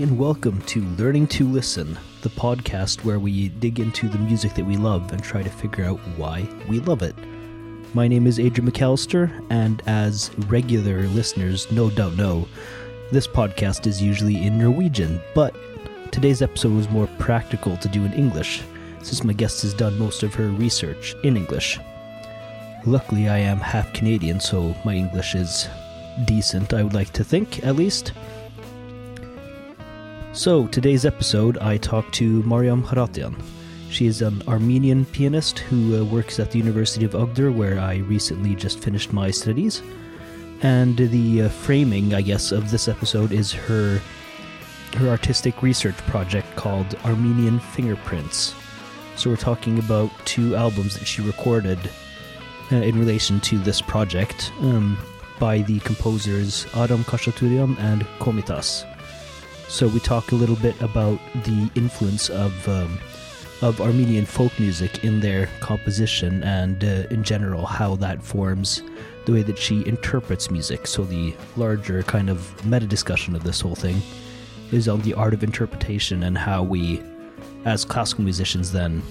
and welcome to Learning to Listen, the podcast where we dig into the music that we love and try to figure out why we love it. My name is Adrian McAllister, and as regular listeners no doubt know, this podcast is usually in Norwegian, but today's episode was more practical to do in English, since my guest has done most of her research in English. Luckily, I am half Canadian, so my English is decent, I would like to think, at least. So, today's episode, I talk to Mariam Kharatyan. She is an Armenian pianist who uh, works at the University of Agder, where I recently just finished my studies. And the uh, framing, I guess, of this episode is her her artistic research project called Armenian Fingerprints. So we're talking about two albums that she recorded uh, in relation to this project um, by the composers Aram Khachaturian and Komitas. So we talk a little bit about the influence of um, of Armenian folk music in their composition and uh, in general how that forms the way that she interprets music. So the larger kind of meta discussion of this whole thing is on the art of interpretation and how we, as classical musicians, then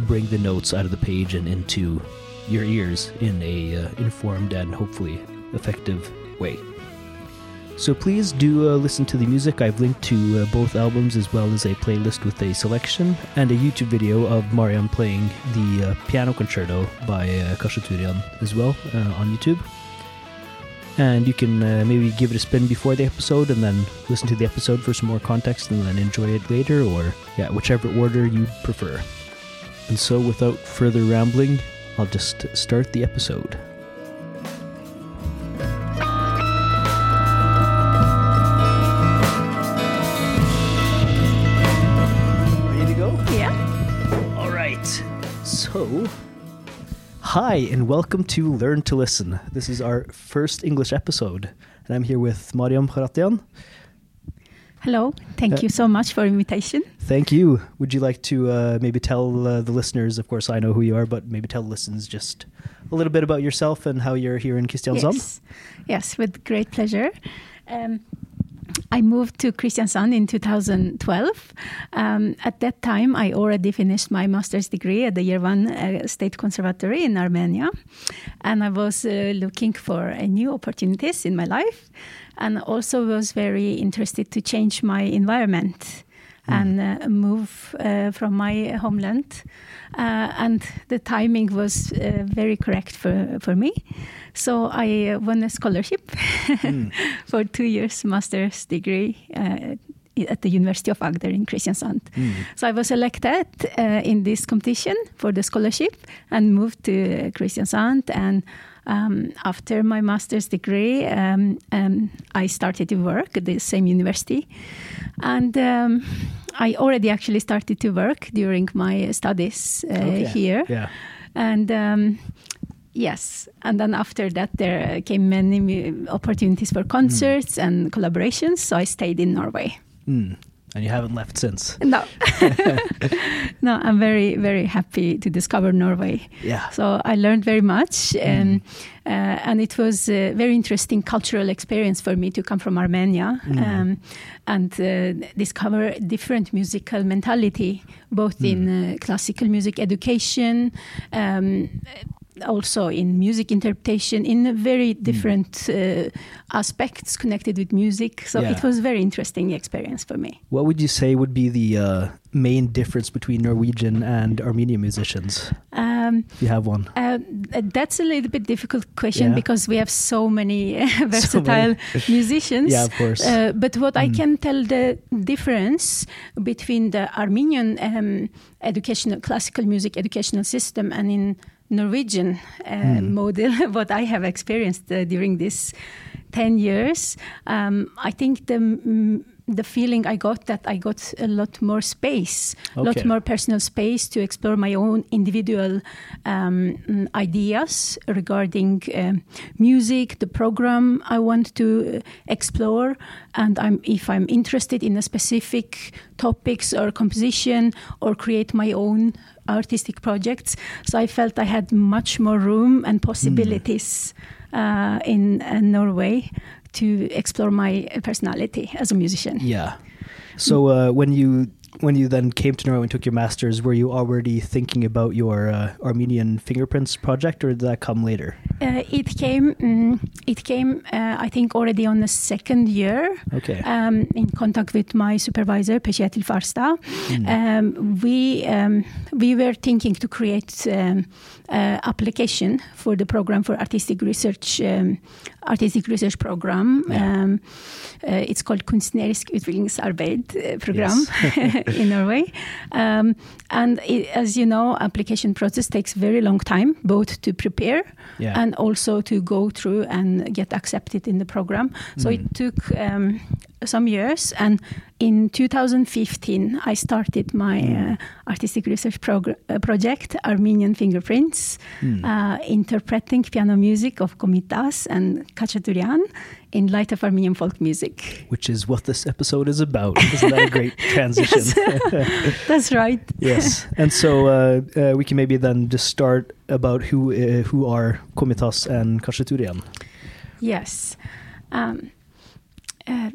bring the notes out of the page and into your ears in a uh, informed and hopefully effective way. So please do uh, listen to the music. I've linked to uh, both albums as well as a playlist with a selection and a YouTube video of Mariam playing the uh, piano concerto by uh, Khachaturian as well uh, on YouTube. And you can uh, maybe give it a spin before the episode and then listen to the episode for some more context and then enjoy it later or, yeah, whichever order you prefer. And so without further rambling, I'll just start the episode. Hi and welcome to Learn to Listen. This is our first English episode, and I'm here with Mariam Kharatyan. Hello. Thank Uh, you so much for invitation. Thank you. Would you like to uh, maybe tell uh, the listeners, of course, I know who you are, but maybe tell the listeners just a little bit about yourself and how you're here in Kristiansand? Yes. Yes, with great pleasure. Um, I moved to Kristiansand in 2012. Um, at that time, I already finished my master's degree at the Yerevan uh, State Conservatory in Armenia. And I was uh, looking for uh, new opportunities in my life and also was very interested to change my environment and uh, move uh, from my homeland. Uh, and the timing was uh, very correct for, for me. So I uh, won a scholarship for two years master's degree uh, at the University of Agder in Kristiansand. So I was elected uh, in this competition for the scholarship and moved to Kristiansand. And um, after my master's degree, um, um, I started to work at the same university. And um, I already actually started to work during my studies uh, Okay. here. Yeah. And um, yes, and then after that, there came many opportunities for concerts and collaborations. So I stayed in Norway. Mm. And you haven't left since. No, no, I'm very, very happy to discover Norway. Yeah. So I learned very much, and uh, and it was a very interesting cultural experience for me to come from Armenia um, and uh, discover different musical mentality, both in uh, classical music education. Um, also in music interpretation in very different uh, aspects connected with music so Yeah. it was a very interesting experience for me What would you say would be the uh, main difference between Norwegian and Armenian musicians, um, if you have one? Uh, that's a little bit difficult question Yeah. because we have so many versatile musicians. Yeah, of course. Uh, but what I can tell the difference between the Armenian um, educational classical music educational system and in Norwegian uh, model, what I have experienced uh, during this ten years, um, I think the. mm, the feeling I got that I got a lot more space, a lot more personal space to explore my own individual um, mm, ideas regarding um, music, the program I want to uh, explore, and I'm, if I'm interested in a specific topics or composition or create my own artistic projects. So I felt I had much more room and possibilities uh, in uh, Norway to explore my personality as a musician. Yeah. So uh, when you when you then came to Norway and took your masters, were you already thinking about your uh, Armenian fingerprints project, or did that come later? Uh, it came. Um, it came. Uh, I think already on the second year. Okay. Um, in contact with my supervisor, Peshetil Farsta, Mm. um, we um, we were thinking to create um, uh, application for the program for artistic research. Um, artistic research program. Yeah. Um, uh, it's called Kunstnerisk utviklingsarbeid uh, program in Norway. Um, and it, as you know, application process takes very long time, both to prepare Yeah. and also to go through and get accepted in the program. So Mm. it took um, some years, and in 2015 I started my Mm. uh, artistic research progr- uh, project, Armenian Fingerprints, Mm. uh, interpreting piano music of Komitas and Khachaturian in light of Armenian folk music. Which is what this episode is about. Isn't that a great transition? That's right. yes. And so uh, uh, we can maybe then just start about who uh, who are Komitas and Khachaturian. Yes. Um, uh,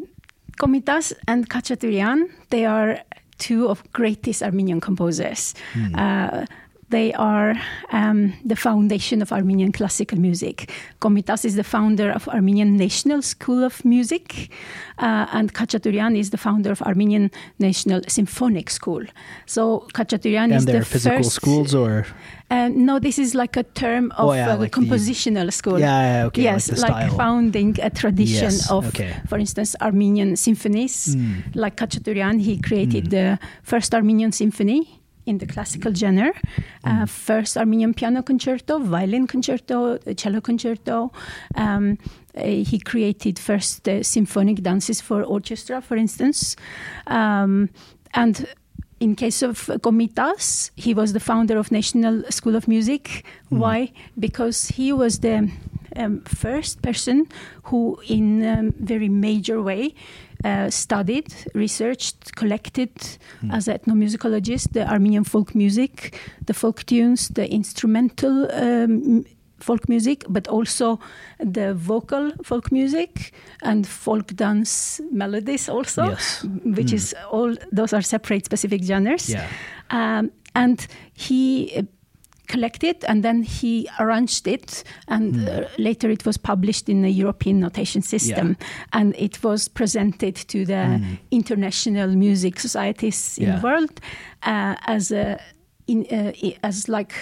Komitas and Khachaturian, they are two of greatest Armenian composers. Hmm. Uh, they are um, the foundation of Armenian classical music. Komitas is the founder of Armenian National School of Music, uh, and Khachaturian is the founder of Armenian National Symphonic School. So Khachaturian is and they're the physical first. schools, or Uh, no, this is like a term of Oh, yeah, uh, like the- compositional school. yeah, yeah, okay, yes, like the style. founding a tradition Yes, of, okay. for instance, Armenian symphonies. Mm. Like Khachaturian, he created Mm. the first Armenian symphony in the classical genre, Mm. uh, first Armenian piano concerto, violin concerto, cello concerto. Um, uh, he created first uh, symphonic dances for orchestra, for instance. Um, and in case of Komitas, he was the founder of National School of Music. Mm. Why? Because he was the um, first person who, in a very major way, uh, studied, researched, collected Mm. as ethnomusicologist the Armenian folk music, the folk tunes, the instrumental um, folk music, but also the vocal folk music and folk dance melodies also, Yes. which Mm. is all those are separate specific genres. Yeah. Um, and he uh, collected and then he arranged it and uh, later it was published in the european notation system and it was presented to the Hmm. international music societies in Yeah. the world uh, as a in, uh, as like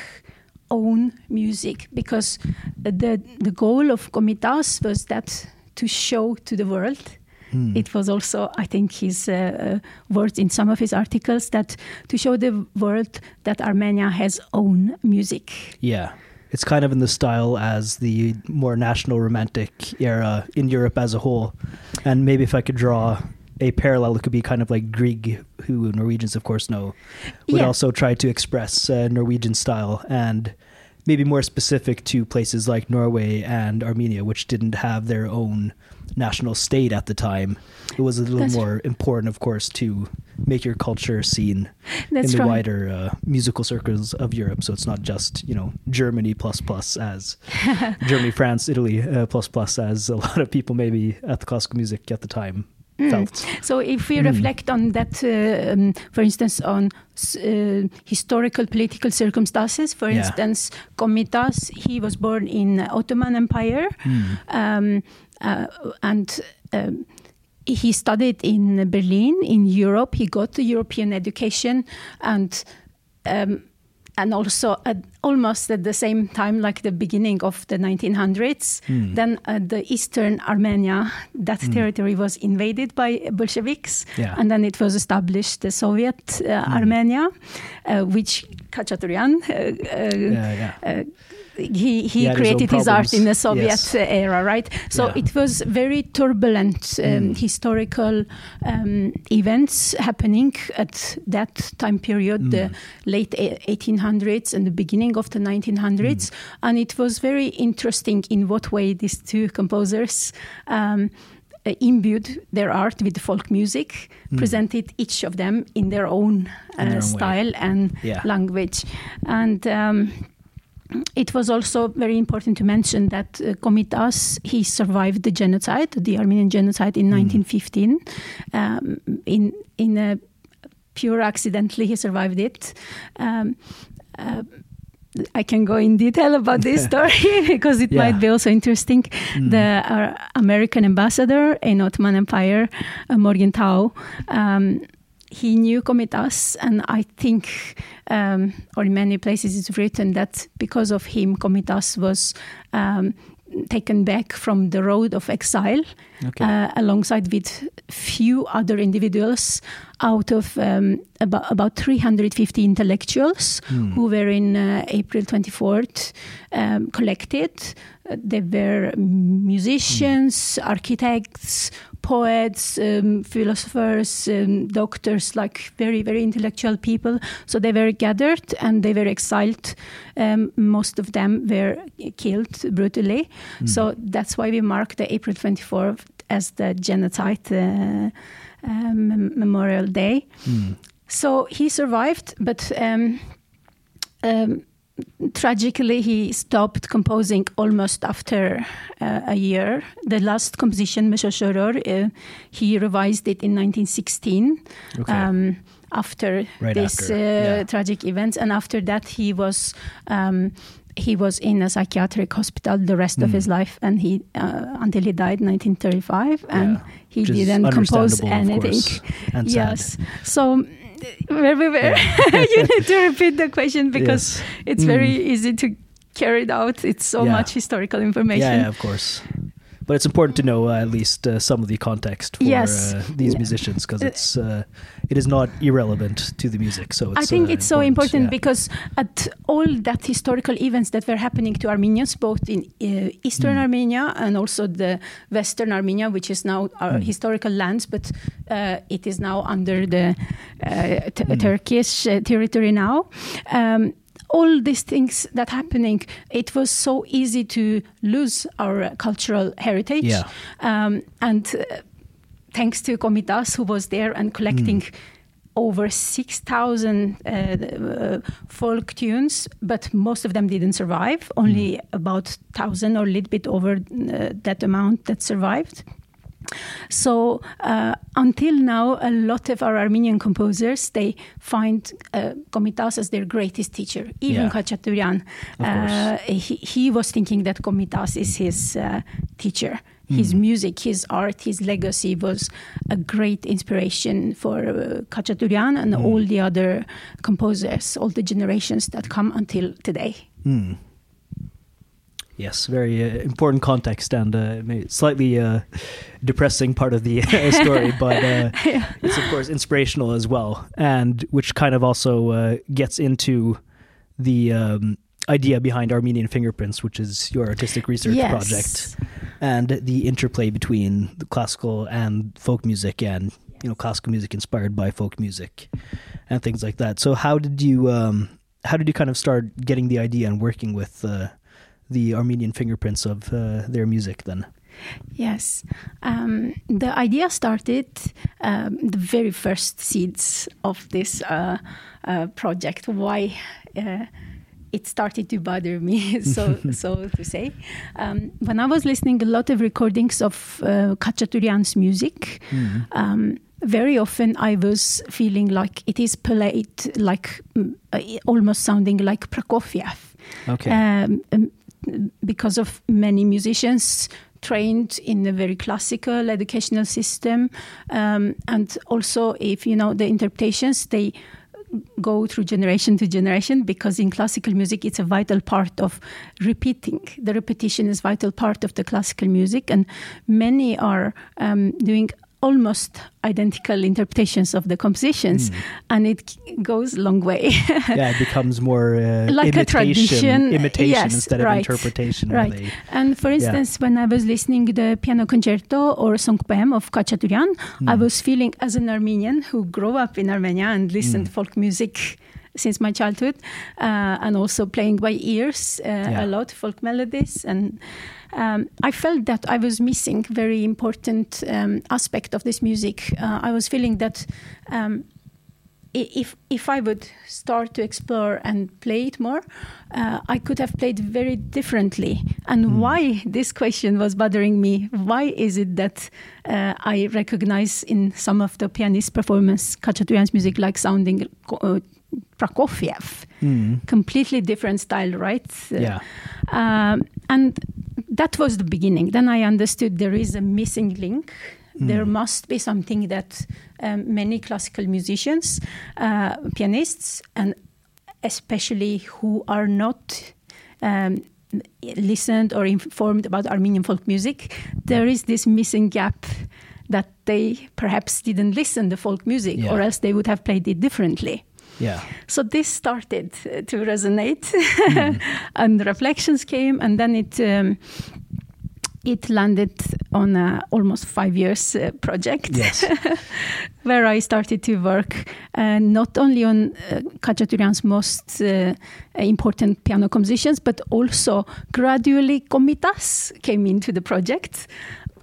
own music because the the goal of Komitas was that to show to the world Mm. it was also, I think, his uh, uh, words in some of his articles that to show the world that Armenia has own music. Yeah. It's kind of in the style as the more national romantic era in Europe as a whole. And maybe if I could draw a parallel, it could be kind of like Grieg, who Norwegians, of course, know, would Yeah. also try to express uh, Norwegian style and maybe more specific to places like Norway and Armenia, which didn't have their own national state at the time. It was a little That's- more important, of course, to make your culture seen That's in the right. wider uh, musical circles of Europe. So it's not just you know Germany plus plus as Germany, France, Italy uh, plus plus as a lot of people maybe at the classical music at the time Mm. felt. So if we Mm. reflect on that, uh, um, for instance, on uh, historical political circumstances, for Yeah. instance, Komitas, he was born in Ottoman Empire, um, uh, and um, he studied in Berlin, in Europe. He got the European education, and um, and also at, almost at the same time, like the beginning of the 1900s, Mm. then uh, the eastern Armenia, that Mm. territory was invaded by Bolsheviks, Yeah. and then it was established the Soviet uh, Mm. Armenia, uh, which Khachaturian. Uh, uh, Yeah, yeah. He he, He had his created his, art in the Soviet Yes. uh, era, right? So Yeah. it was very turbulent um, Mm. historical um, events happening at that time period, the Mm. late 1800s and the beginning of the 1900s, and it was very interesting in what way these two composers. Um, uh, imbued their art with folk music, Mm. presented each of them in their own, uh, In their own way. style and Yeah. language. And um, it was also very important to mention that uh, Komitas he survived the genocide, the Armenian genocide in 1915. Um, in in a pure accidentally he survived it. Um, uh, I can go in detail about this story because it Yeah. might be also interesting. The uh, American ambassador in Ottoman Empire, uh, Morgenthau, um, he knew Komitas, and I think, um, or in many places, it's written that because of him, Komitas was um, taken back from the road of exile Okay. uh, alongside with few other individuals out of um, about, about 350 intellectuals Hmm. who were in uh, April 24th um, collected. Uh, they were musicians, architects, poets, um, philosophers, um, doctors, like very, very intellectual people. So they were gathered and they were exiled. Um, most of them were killed brutally. So that's why we mark the April 24th as the genocide uh, um, Memorial Day. Hmm. So he survived, but um, um, tragically he stopped composing almost after uh, a year. The last composition, Meshashoror, uh, he revised it in 1916. Okay. Um, after Right this after, uh, yeah. tragic event, and after that he was um, he was in a psychiatric hospital the rest of Mm. his life, and he uh, until he died in 1935, and Yeah, he which didn't compose anything. and sad. Yes. So where we were, you need to repeat the question because Yes. it's Mm. very easy to carry it out. It's so Yeah. much historical information. Yeah, yeah, of course. But it's important to know uh, at least uh, some of the context for Yes. uh, these musicians because it's uh, it is not irrelevant to the music. So it's, I think uh, it's so important yeah. because at all that historical events that were happening to Armenians, both in uh, eastern Mm. Armenia and also the western Armenia, which is now our Mm. historical lands, but uh, it is now under the uh, t- Mm. Turkish uh, territory now. Um, all these things that happening, it was so easy to lose our cultural heritage. Yeah. Um, and uh, thanks to Komitas, who was there and collecting over 6,000 uh, uh, folk tunes, but most of them didn't survive. Only about 1,000 or a little bit over uh, that amount that survived. So uh, until now, a lot of our Armenian composers they find uh, Komitas as their greatest teacher. Even Yeah. Khachaturian, uh, he, he was thinking that Komitas is his uh, teacher. His music, his art, his legacy was a great inspiration for uh, Khachaturian and all the other composers, all the generations that come until today. Mm. Yes, very uh, important context and uh, slightly uh, depressing part of the story, but uh, it's of course inspirational as well, and which kind of also uh, gets into the um, idea behind Armenian Fingerprints, which is your artistic research Yes. project, and the interplay between the classical and folk music, and you know classical music inspired by folk music, and things like that. So, how did you um, how did you kind of start getting the idea and working with uh, the Armenian fingerprints of uh, their music then? Yes. Um, the idea started um, the very first seeds of this uh, uh, project. Why uh, it started to bother me, so so to say. Um, when I was listening a lot of recordings of uh, Khachaturian's music. Um, very often I was feeling like it is played like mm, uh, almost sounding like Prokofiev Okay. um, um, because of many musicians trained in a very classical educational system. Um, and also if you know the interpretations they go through generation to generation because in classical music it's a vital part of repeating. The repetition is vital part of the classical music. And many are um, doing almost identical interpretations of the compositions and it goes a long way yeah, it becomes more uh, Like a tradition, imitation yes, instead of interpretation. right. they- And for instance, when I was listening the piano concerto or song poem of Khachaturian, I Hmm. was feeling as an Armenian who grew up in Armenia and listened Hmm. folk music since my childhood, uh, and also playing by ears uh, Yeah. a lot folk melodies and. Um, I felt that I was missing very important um, aspect of this music. Uh, I was feeling that um, if if I would start to explore and play it more, uh, I could have played very differently. And Mm. why this question was bothering me? Why is it that uh, I recognize in some of the pianist performance Khachaturian's music like sounding uh, Prokofiev? Mm. Completely different style, right? Yeah. um, and that was the beginning. Then I understood there is a missing link. There Mm. must be something that um, many classical musicians, uh, pianists, and especially who are not um, listened or informed about Armenian folk music, there is this missing gap that they perhaps didn't listen to folk music, Yeah. or else they would have played it differently. Yeah. So this started to resonate, and reflections came, and then it um, it landed on a almost five years uh, project Yes. where I started to work uh, not only on uh, Khachaturian's most uh, important piano compositions, but also gradually Komitas came into the project.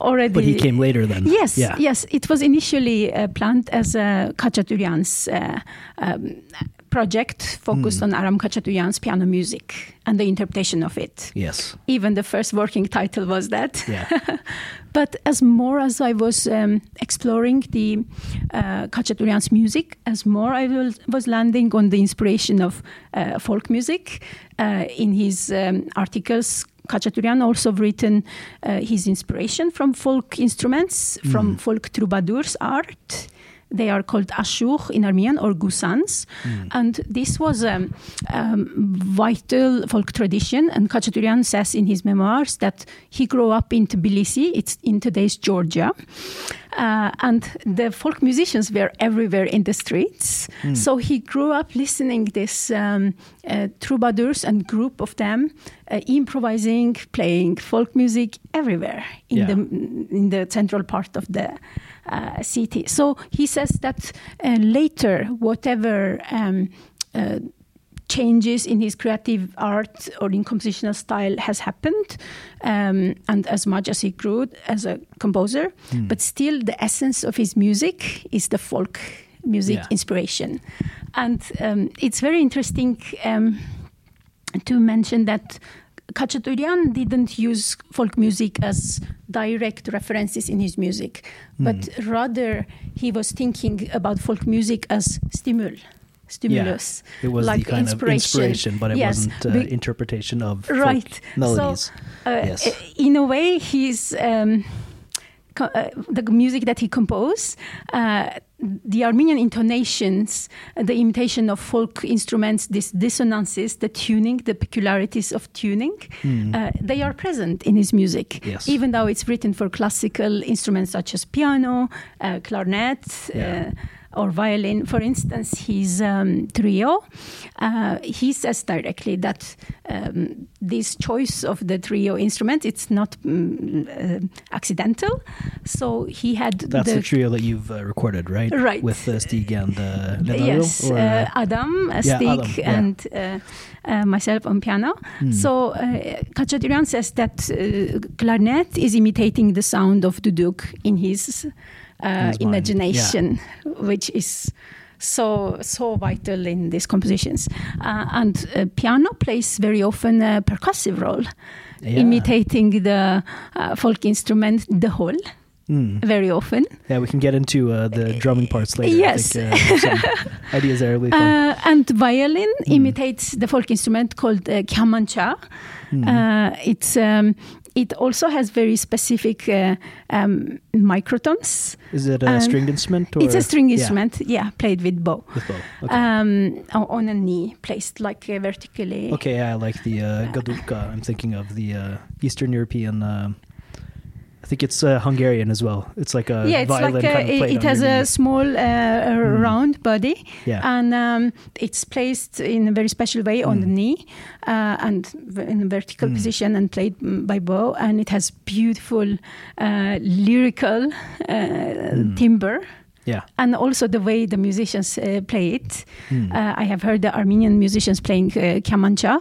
Already, But he came later then. Yes, Yeah. yes. It was initially uh, planned as a Khachaturian's uh, um, project focused Hmm. on Aram Khachaturian's piano music and the interpretation of it. Yes. Even the first working title was that. Yeah. But as more as I was um, exploring the uh, Khachaturian's music, as more I was, was landing on the inspiration of uh, folk music. Uh, in his um, articles, Khachaturian also written uh, his inspiration from folk instruments, from folk troubadours art. They are called ashugh in Armenian or gusans. And this was a um, um, vital folk tradition. And Khachaturian says in his memoirs that he grew up in Tbilisi, it's in today's Georgia. Uh, and the folk musicians were everywhere in the streets. So he grew up listening this um, uh, troubadours and group of them uh, improvising, playing folk music everywhere in Yeah. the in the central part of the uh, city. So he says that uh, later, whatever um, uh, changes in his creative art or in compositional style has happened, um, and as much as he grew as a composer, but still the essence of his music is the folk music Yeah. inspiration. And um, it's very interesting um, to mention that Khachaturian didn't use folk music as direct references in his music, but rather he was thinking about folk music as stimul, stimulus. It was like the kind of inspiration, but it Yes, wasn't uh, be- interpretation of right. melodies. So, uh, Yes. in a way, he's um, uh, the music that he composed. Uh, the Armenian intonations, uh, the imitation of folk instruments, these dissonances, the tuning, the peculiarities of tuning, uh, they are present in his music. Yes. Even though it's written for classical instruments such as piano, uh, clarinet, Yeah. Uh, or violin. For instance, his um, trio, uh, he says directly that um, this choice of the trio instrument it's not mm, uh, accidental. So he had That's the, the trio that you've uh, recorded, right? Right. With uh, Stig and uh, Lennart, Yes, or, uh, Adam, uh, yeah, Stig, Adam, yeah. and uh, uh, myself on piano. Hmm. So uh, says that uh, clarinet is imitating the sound of duduk in his, uh, In his mind, imagination, which is so so vital in these compositions. Uh, and uh, piano plays very often a percussive role, Yeah. imitating the uh, folk instrument, the dhol, Mm. very often. Yeah, we can get into uh, the drumming parts later. Yes. I think, uh, some ideas are Really fun. Uh, and violin Hmm. imitates the folk instrument called uh. Uh, it's um, it also has very specific uh, um, microtones. Is it a um, stringed instrument? Or? It's a string instrument, yeah, played with bow. with bow. Okay. Um, on a knee, placed like uh, vertically. okay, I like the uh, gadulka. I'm thinking of the uh, Eastern European. I think it's uh, Hungarian as well. It's like a yeah, it's violin like a, kind of it, has a small uh, uh, Mm. round body, Yeah. and um, it's placed in a very special way on the Mm. knee uh, and in a vertical Mm. position and played mm, by bow, and it has beautiful uh, lyrical uh, Mm. timbre. Yeah. and also the way the musicians uh, play it. Uh, I have heard the Armenian musicians playing uh, kamancha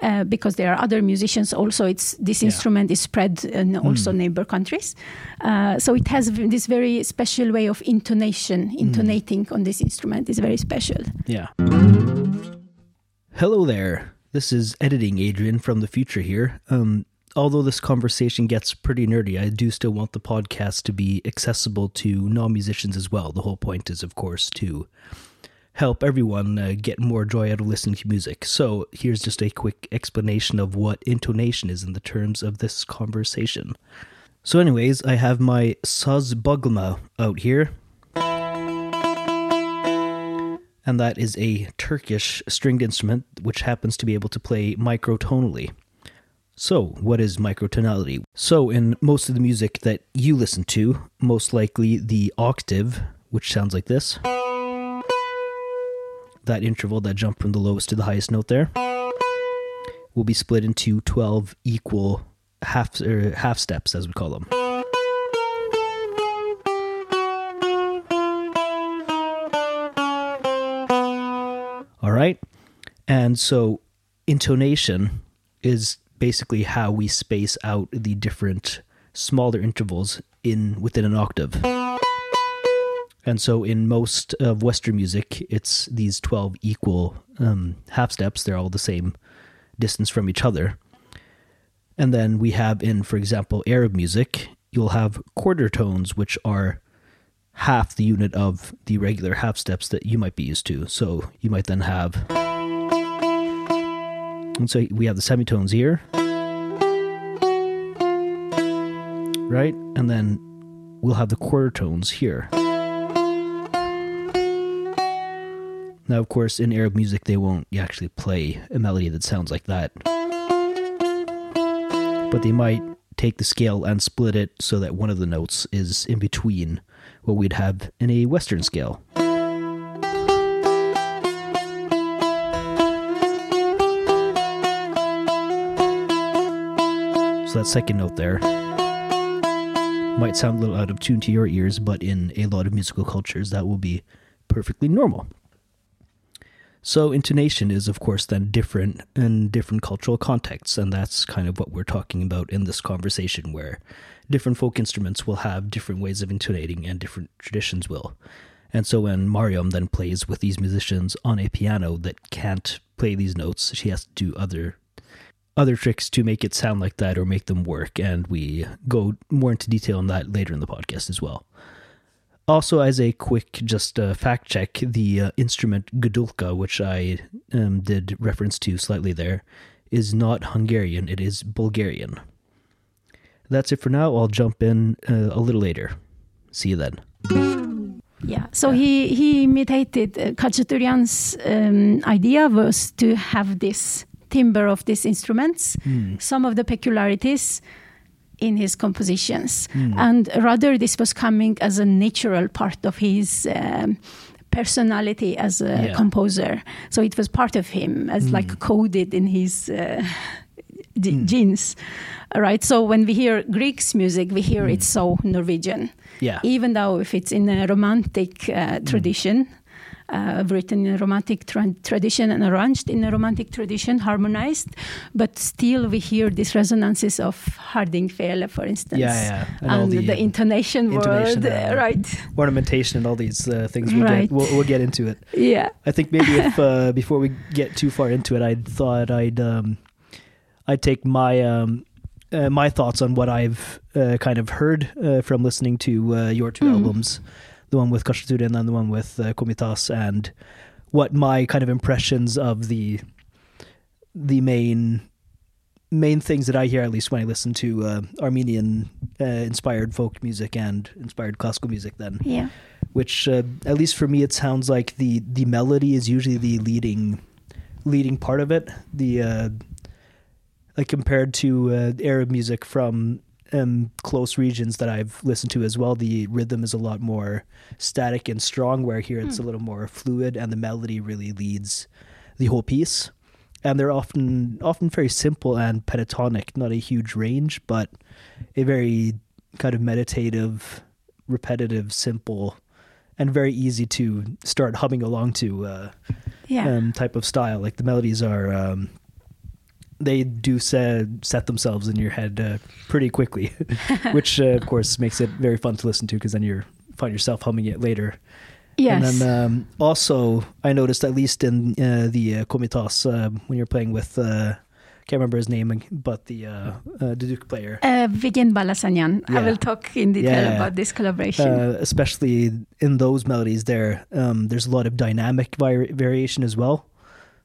uh, because there are other musicians also. It's this Yeah. instrument is spread in also neighbor countries, uh, so it has this very special way of intonation. Intonating on this instrument is very special. Yeah. Hello there. This is editing Adrian from the future here. Um, although this conversation gets pretty nerdy, I do still want the podcast to be accessible to non musicians as well. The whole point is, of course, to help everyone uh, get more joy out of listening to music. So here's just a quick explanation of what intonation is in the terms of this conversation. So, anyways, I have my Saz Baglama out here and that is a Turkish stringed instrument which happens to be able to play microtonally. So, what is microtonality? So, in most of the music that you listen to, most likely the octave, which sounds like this, that interval, that jump from the lowest to the highest note there, will be split into 12 equal half, er, half steps, as we call them. All right. And so intonation is basically how we space out the different smaller intervals in within an octave. And so in most of Western music, it's these 12 equal um, half steps. They're all the same distance from each other. And then we have in, for example, Arab music, you'll have quarter tones, which are half the unit of the regular half steps that you might be used to. So you might then have. And so we have the semitones here. Right? And then we'll have the quarter tones here. Now, of course, in Arab music, they won't actually play a melody that sounds like that. But they might take the scale and split it so that one of the notes is in between what we'd have in a Western scale. That second note there might sound a little out of tune to your ears, but in a lot of musical cultures, that will be perfectly normal. So, intonation is, of course, then different in different cultural contexts, and that's kind of what we're talking about in this conversation, where different folk instruments will have different ways of intonating and different traditions will. And so, when Mariam then plays with these musicians on a piano that can't play these notes, she has to do other other tricks to make it sound like that or make them work, and we go more into detail on that later in the podcast as well. Also, as a quick just uh, fact check, the uh, instrument Gudulka, which I um, did reference to slightly there, is not Hungarian, it is Bulgarian. That's it for now. I'll jump in uh, a little later. See you then. Yeah. So he he imitated uh, Khachaturian's um, idea was to have this timbre of these instruments, some of the peculiarities in his compositions, and rather this was coming as a natural part of his. Um, personality as a Yeah. composer. So it was part of him as like coded in his uh, g- genes. Right? So when we hear Grieg's music we hear it's so norwegian. Yeah. even though if it's in a romantic uh, tradition, uh, written in a romantic tra- tradition and arranged in a romantic tradition, harmonized, but still we hear these resonances of Harding Hardingfele, for instance. Yeah, yeah. And all And, the, the, intonation, intonation word, uh, right? ornamentation and all these uh, things. We'll, Right. get, we'll, we'll get into it. Yeah. I think maybe if uh, before we get too far into it, I thought I'd um, I'd take my um, uh, my thoughts on what I've uh, kind of heard uh, from listening to uh, your two Mm. albums, the one with Kashatura and then the one with uh, Komitas, and what my kind of impressions of the the main main things that I hear at least when I listen to uh, Armenian uh, inspired folk music and inspired classical music. Then Yeah. which uh, at least for me it sounds like the the melody is usually the leading leading part of it the uh like compared to uh, arab music from um close regions that i've listened to as well the rhythm is a lot more static and strong where here it's a little more fluid and the melody really leads the whole piece and they're often often very simple and pentatonic not a huge range but a very kind of meditative repetitive simple and very easy to start humming along to uh, Yeah. um, type of style. Like the melodies are, um, they do set set themselves in your head uh, pretty quickly, which uh, of course makes it very fun to listen to because then you find yourself humming it later. yes. And then um, also, I noticed at least in uh, the uh, Komitas uh, when you're playing with, uh, can't remember his name, but the uh, uh, duduk player. uh, Vigen Balasanyan. I will talk in detail Yeah, yeah. about this collaboration. Uh, especially in those melodies, there, um, there's a lot of dynamic vari- variation as well.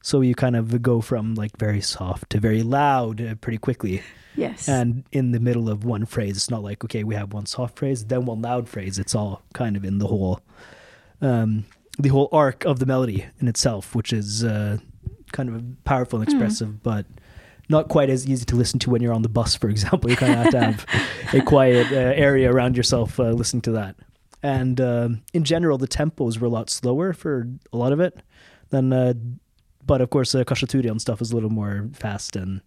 So you kind of go from like very soft to very loud uh, pretty quickly. yes. And in the middle of one phrase, it's not like okay, we have one soft phrase, then one loud phrase. It's all kind of in the whole, um, the whole arc of the melody in itself, which is uh, kind of powerful and expressive, but not quite as easy to listen to when you're on the bus, for example. You kind of have to have a quiet uh, area around yourself uh, listening to that. And um, in general, the tempos were a lot slower for a lot of it than. Uh, but of course, uh, Khachaturian stuff is a little more fast and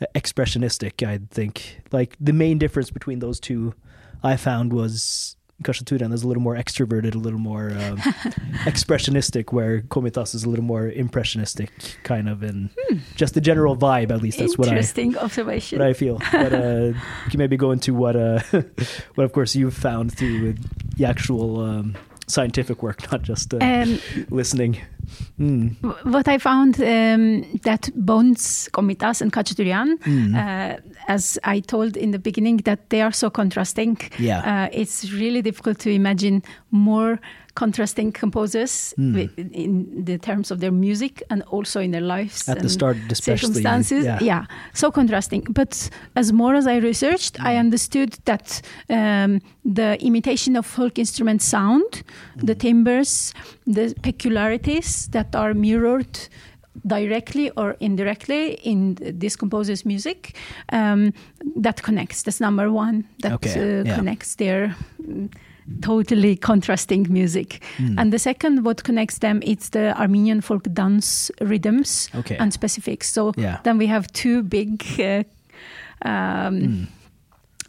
uh, expressionistic. I think like the main difference between those two, I found was Khachaturian is a little more extroverted, a little more um, expressionistic, where Komitas is a little more impressionistic, kind of, and just the general vibe. At least that's what I Interesting observation. what I feel. But uh, you can maybe go into what, uh, what of course you've found through the actual um, scientific work, not just uh, Um, listening. Mm. I found um, that Bones, Komitas, and Khachaturian, Mm. uh, as I told in the beginning, that they are so contrasting. Yeah. Uh, it's really difficult to imagine more contrasting composers Mm. in the terms of their music and also in their lives. At the start, especially. circumstances. Yeah. so contrasting. But as more as I researched, I Mm. understood that um, the imitation of folk instrument sound, the Mm. timbres, the peculiarities that are mirrored directly or indirectly in this composer's music um, that connects that's number one that Okay, uh, yeah. connects their mm, totally contrasting music Mm. and the second what connects them it's the armenian folk dance rhythms Okay. and specifics. So Yeah. then we have two big uh, um, Mm.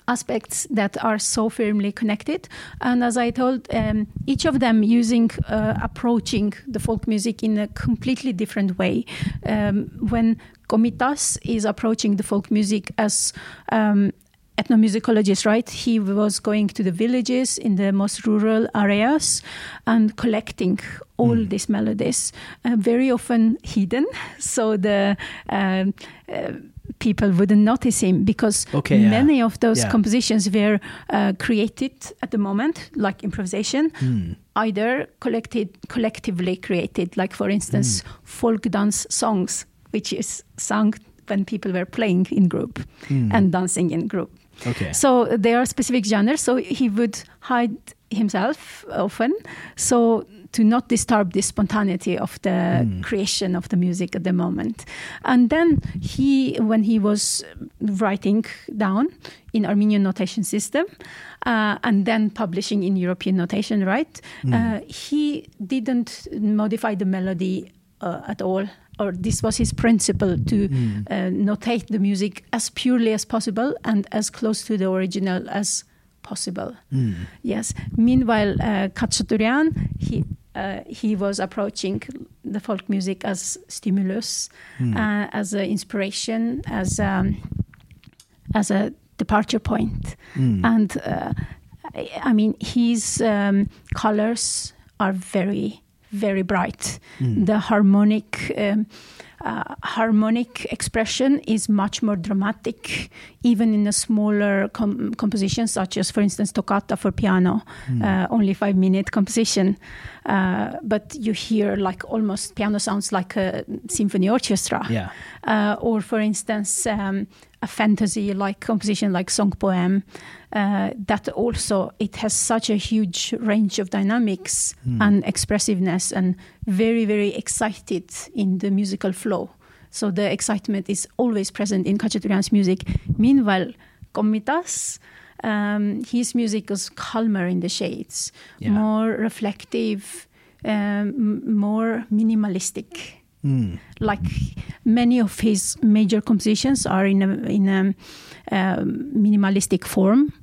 aspects that are so firmly connected. And as I told, um, each of them using uh, approaching the folk music in a completely different way. Um, when Komitas is approaching the folk music as um, ethnomusicologist, right? He was going to the villages in the most rural areas and collecting all Mm. these melodies, uh, very often hidden, so the um, uh, people wouldn't notice him because Okay, yeah. many of those Yeah. compositions were uh, created at the moment, like improvisation, Mm. either collected collectively created, like for instance, Hmm. folk dance songs, which is sung when people were playing in group Mm. and dancing in group. Okay. So there are specific genres. So he would hide himself often, so to not disturb the spontaneity of the Mm. creation of the music at the moment. And then he, when he was writing down in Armenian notation system, uh, and then publishing in European notation, right? Mm. Uh, he didn't modify the melody uh, at all. Or this was his principle to Mm. uh, notate the music as purely as possible and as close to the original as possible. Mm. Yes. Meanwhile, uh, he uh, he was approaching the folk music as stimulus, Mm. uh, as an inspiration, as um, as a departure point. Mm. And uh, I, I mean, his um, colors are very, very bright. Mm. The harmonic. Um, uh, harmonic expression is much more dramatic, even in a smaller com- composition, such as, for instance, Toccata for piano, Mm. uh, only five minute composition. Uh, but you hear like almost piano sounds like a symphony orchestra yeah. uh, or for instance um, a fantasy like composition like song poem uh, that also it has such a huge range of dynamics Hmm. and expressiveness and very very excited in the musical flow so the excitement is always present in Khachaturian's music meanwhile Komitas um, his music is calmer in the shades Yeah. more reflective um, more minimalistic Mm. like many of his major compositions are in a in a um, minimalistic form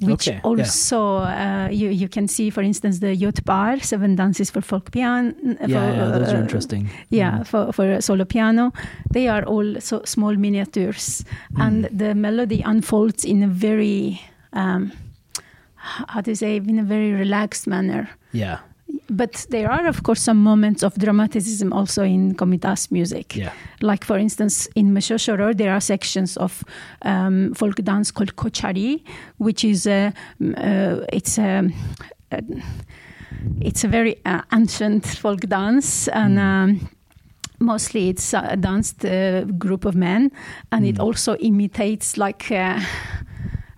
which Okay, yeah. also uh, you you can see, for instance, the Yot Par, Seven Dances for Folk Piano. Yeah, yeah, those are interesting. Yeah, Mm. for, for solo piano. They are all so small miniatures. And Mm. the melody unfolds in a very, um, how to say, in a very relaxed manner. Yeah, But there are, of course, some moments of dramaticism also in Komitas music. yeah. Like, for instance, in Meshoshoror, there are sections of um, folk dance called Kochari, which is a, uh, it's a, a it's a very uh, ancient folk dance and. Mm. Um, Mostly, it's a danced uh, group of men, and it Mm. also imitates like uh,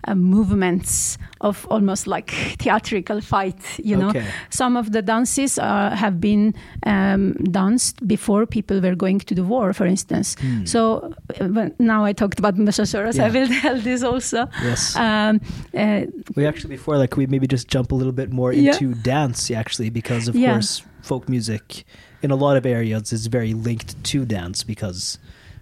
uh, movements of almost like theatrical fight. You know, okay. some of the dances uh, have been um, danced before people were going to the war, for instance. Mm. So uh, now I talked about Meshoshoror, I will tell this also. yes. Um, uh, We actually before like we maybe just jump a little bit more Yeah. into dance actually because of Yeah. course folk music in a lot of areas is very linked to dance because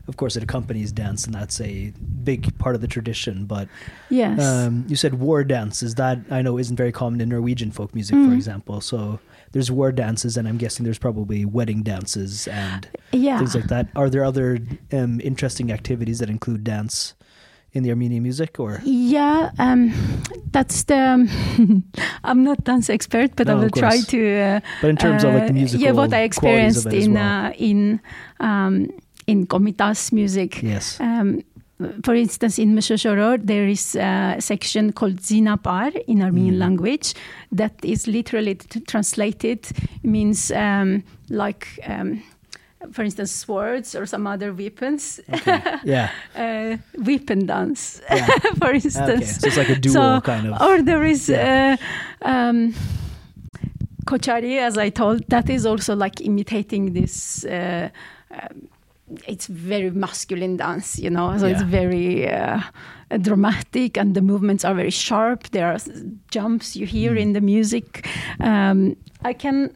of course it accompanies dance and that's a big part of the tradition but yes. um, you said war dances that I know isn't very common in Norwegian folk music for Mm. example so there's war dances and I'm guessing there's probably wedding dances and yeah. things like that are there other um, interesting activities that include dance in the Armenian music or Yeah, um, that's the. I'm not dance expert, but No, I will try to. Uh, but in terms of like the uh, musical yeah, what I experienced in well. uh, in um, in Komitas music. yes Um, for instance, in Meshoshoror, there is a section called Zinapar in Armenian Mm. language that is literally translated means um, like, um, for instance, swords or some other weapons. Okay. Yeah. uh, weapon dance, Yeah. for Okay. instance. So it's like a dual So, kind of. Or there is Yeah. uh, um, Kochari, as I told, that is also like imitating this. Uh, um, it's very masculine dance, you know. So it's very uh, dramatic, and the movements are very sharp. There are jumps you hear Mm. in the music. Um, I can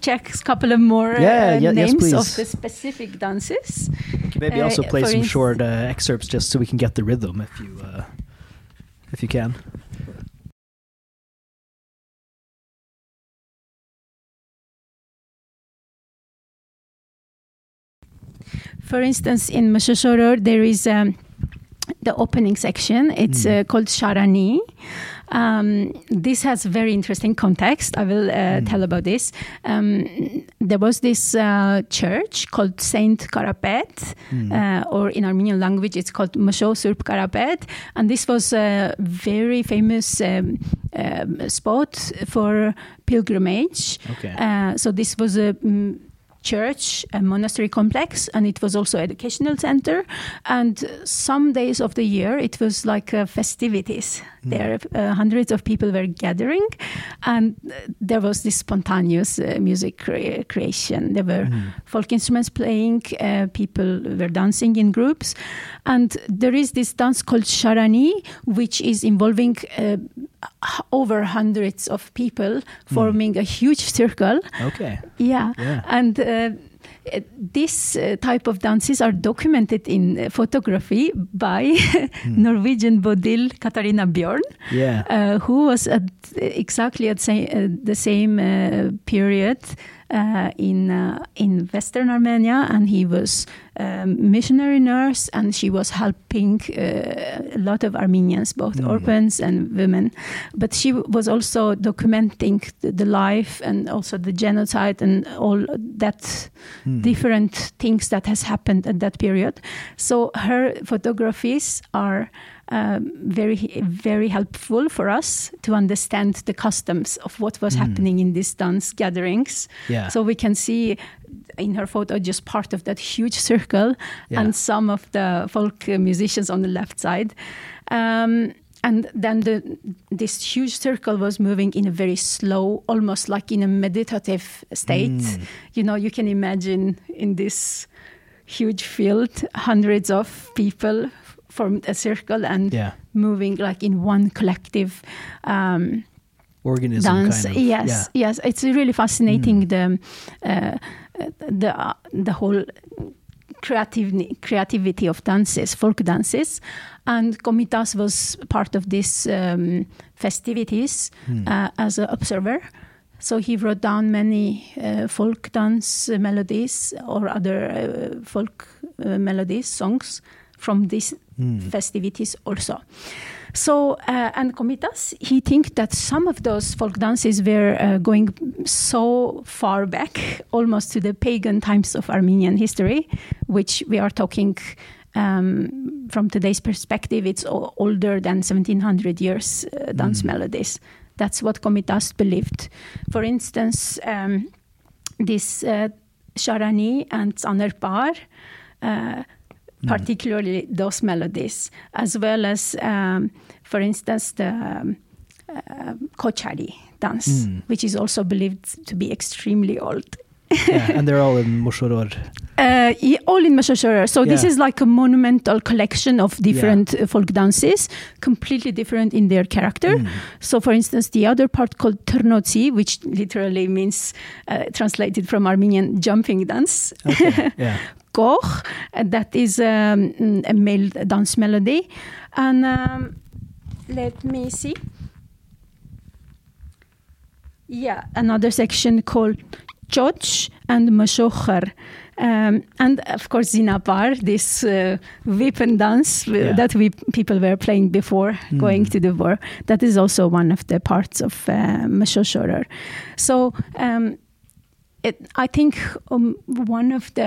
check a couple of more Yeah, uh, yeah, names please. of the specific dances. Can maybe uh, also play for some short uh, excerpts just so we can get the rhythm if you uh, if you can. For instance, in Meshoshoror, there is um, the opening section. It's Mm. uh, called Sharani. Um, this has very interesting context. I will uh, Mm. tell about this. Um, there was this uh, church called Saint Karapet, Mm. uh, or in Armenian language, it's called Mosho Surp Karapet. And this was a very famous um, um, spot for pilgrimage. okay. Uh, so this was a mm, church, a monastery complex, and it was also educational center. And some days of the year, it was like uh, festivities. Mm. There, uh, hundreds of people were gathering, and uh, there was this spontaneous uh, music crea- creation. There were Mm. folk instruments playing, uh, people were dancing in groups. And there is this dance called Sharani, which is involving uh, over hundreds of people forming a huge circle. Okay. Yeah. Yeah. And this uh, type of dances are documented in uh, photography by Hmm. Norwegian Bodil Katarina Biørn, Yeah. uh, who was at exactly at sa- uh, the same uh, period uh, in uh, in Western Armenia, and he was um, missionary nurse, and she was helping uh, a lot of Armenians, both Mm. orphans and women. But she was also documenting the, the life and also the genocide and all that Mm. different things that has happened at that period. So her photographies are um, very very helpful for us to understand the customs of what was Mm. happening in these dance gatherings. Yeah. So we can see in her photo just part of that huge circle Yeah. and some of the folk musicians on the left side. Um, and then the, this huge circle was moving in a very slow, almost like in a meditative state. Mm. You know, you can imagine in this huge field, hundreds of people formed a circle and yeah. moving like in one collective um, Organism dance. kind of. Yes, yes, it's really fascinating the uh, the uh, the whole creativ- creativity of dances, folk dances. And Komitas was part of these um, festivities uh, as an observer. So he wrote down many uh, folk dance melodies or other uh, folk uh, melodies, songs from these festivities also. So, uh, and Komitas, he thinks that some of those folk dances were uh, going so far back, almost to the pagan times of Armenian history, which we are talking um, from today's perspective, it's older than 1700 years uh, dance melodies. That's what Komitas believed. For instance, um, this uh, Sharani and Tsanerpar, uh, particularly those melodies, as well as, um, for instance, the um, uh, Kochari dance, which is also believed to be extremely old. yeah, and they're all in Moshoror. Uh, yeah, all in Meshoshoror. So this is like a monumental collection of different uh, folk dances, completely different in their character. Mm. So, for instance, the other part called Ternotsi, which literally means uh, translated from Armenian jumping dance. Okay. yeah. Koch, that is um, a male dance melody. And um, let me see. Yeah, another section called Choch and Mashochar. Um, and of course, Zinabar, this uh, whip and dance uh, Yeah. that we people were playing before going to the war. That is also one of the parts of uh. So um, it, I think um, one of the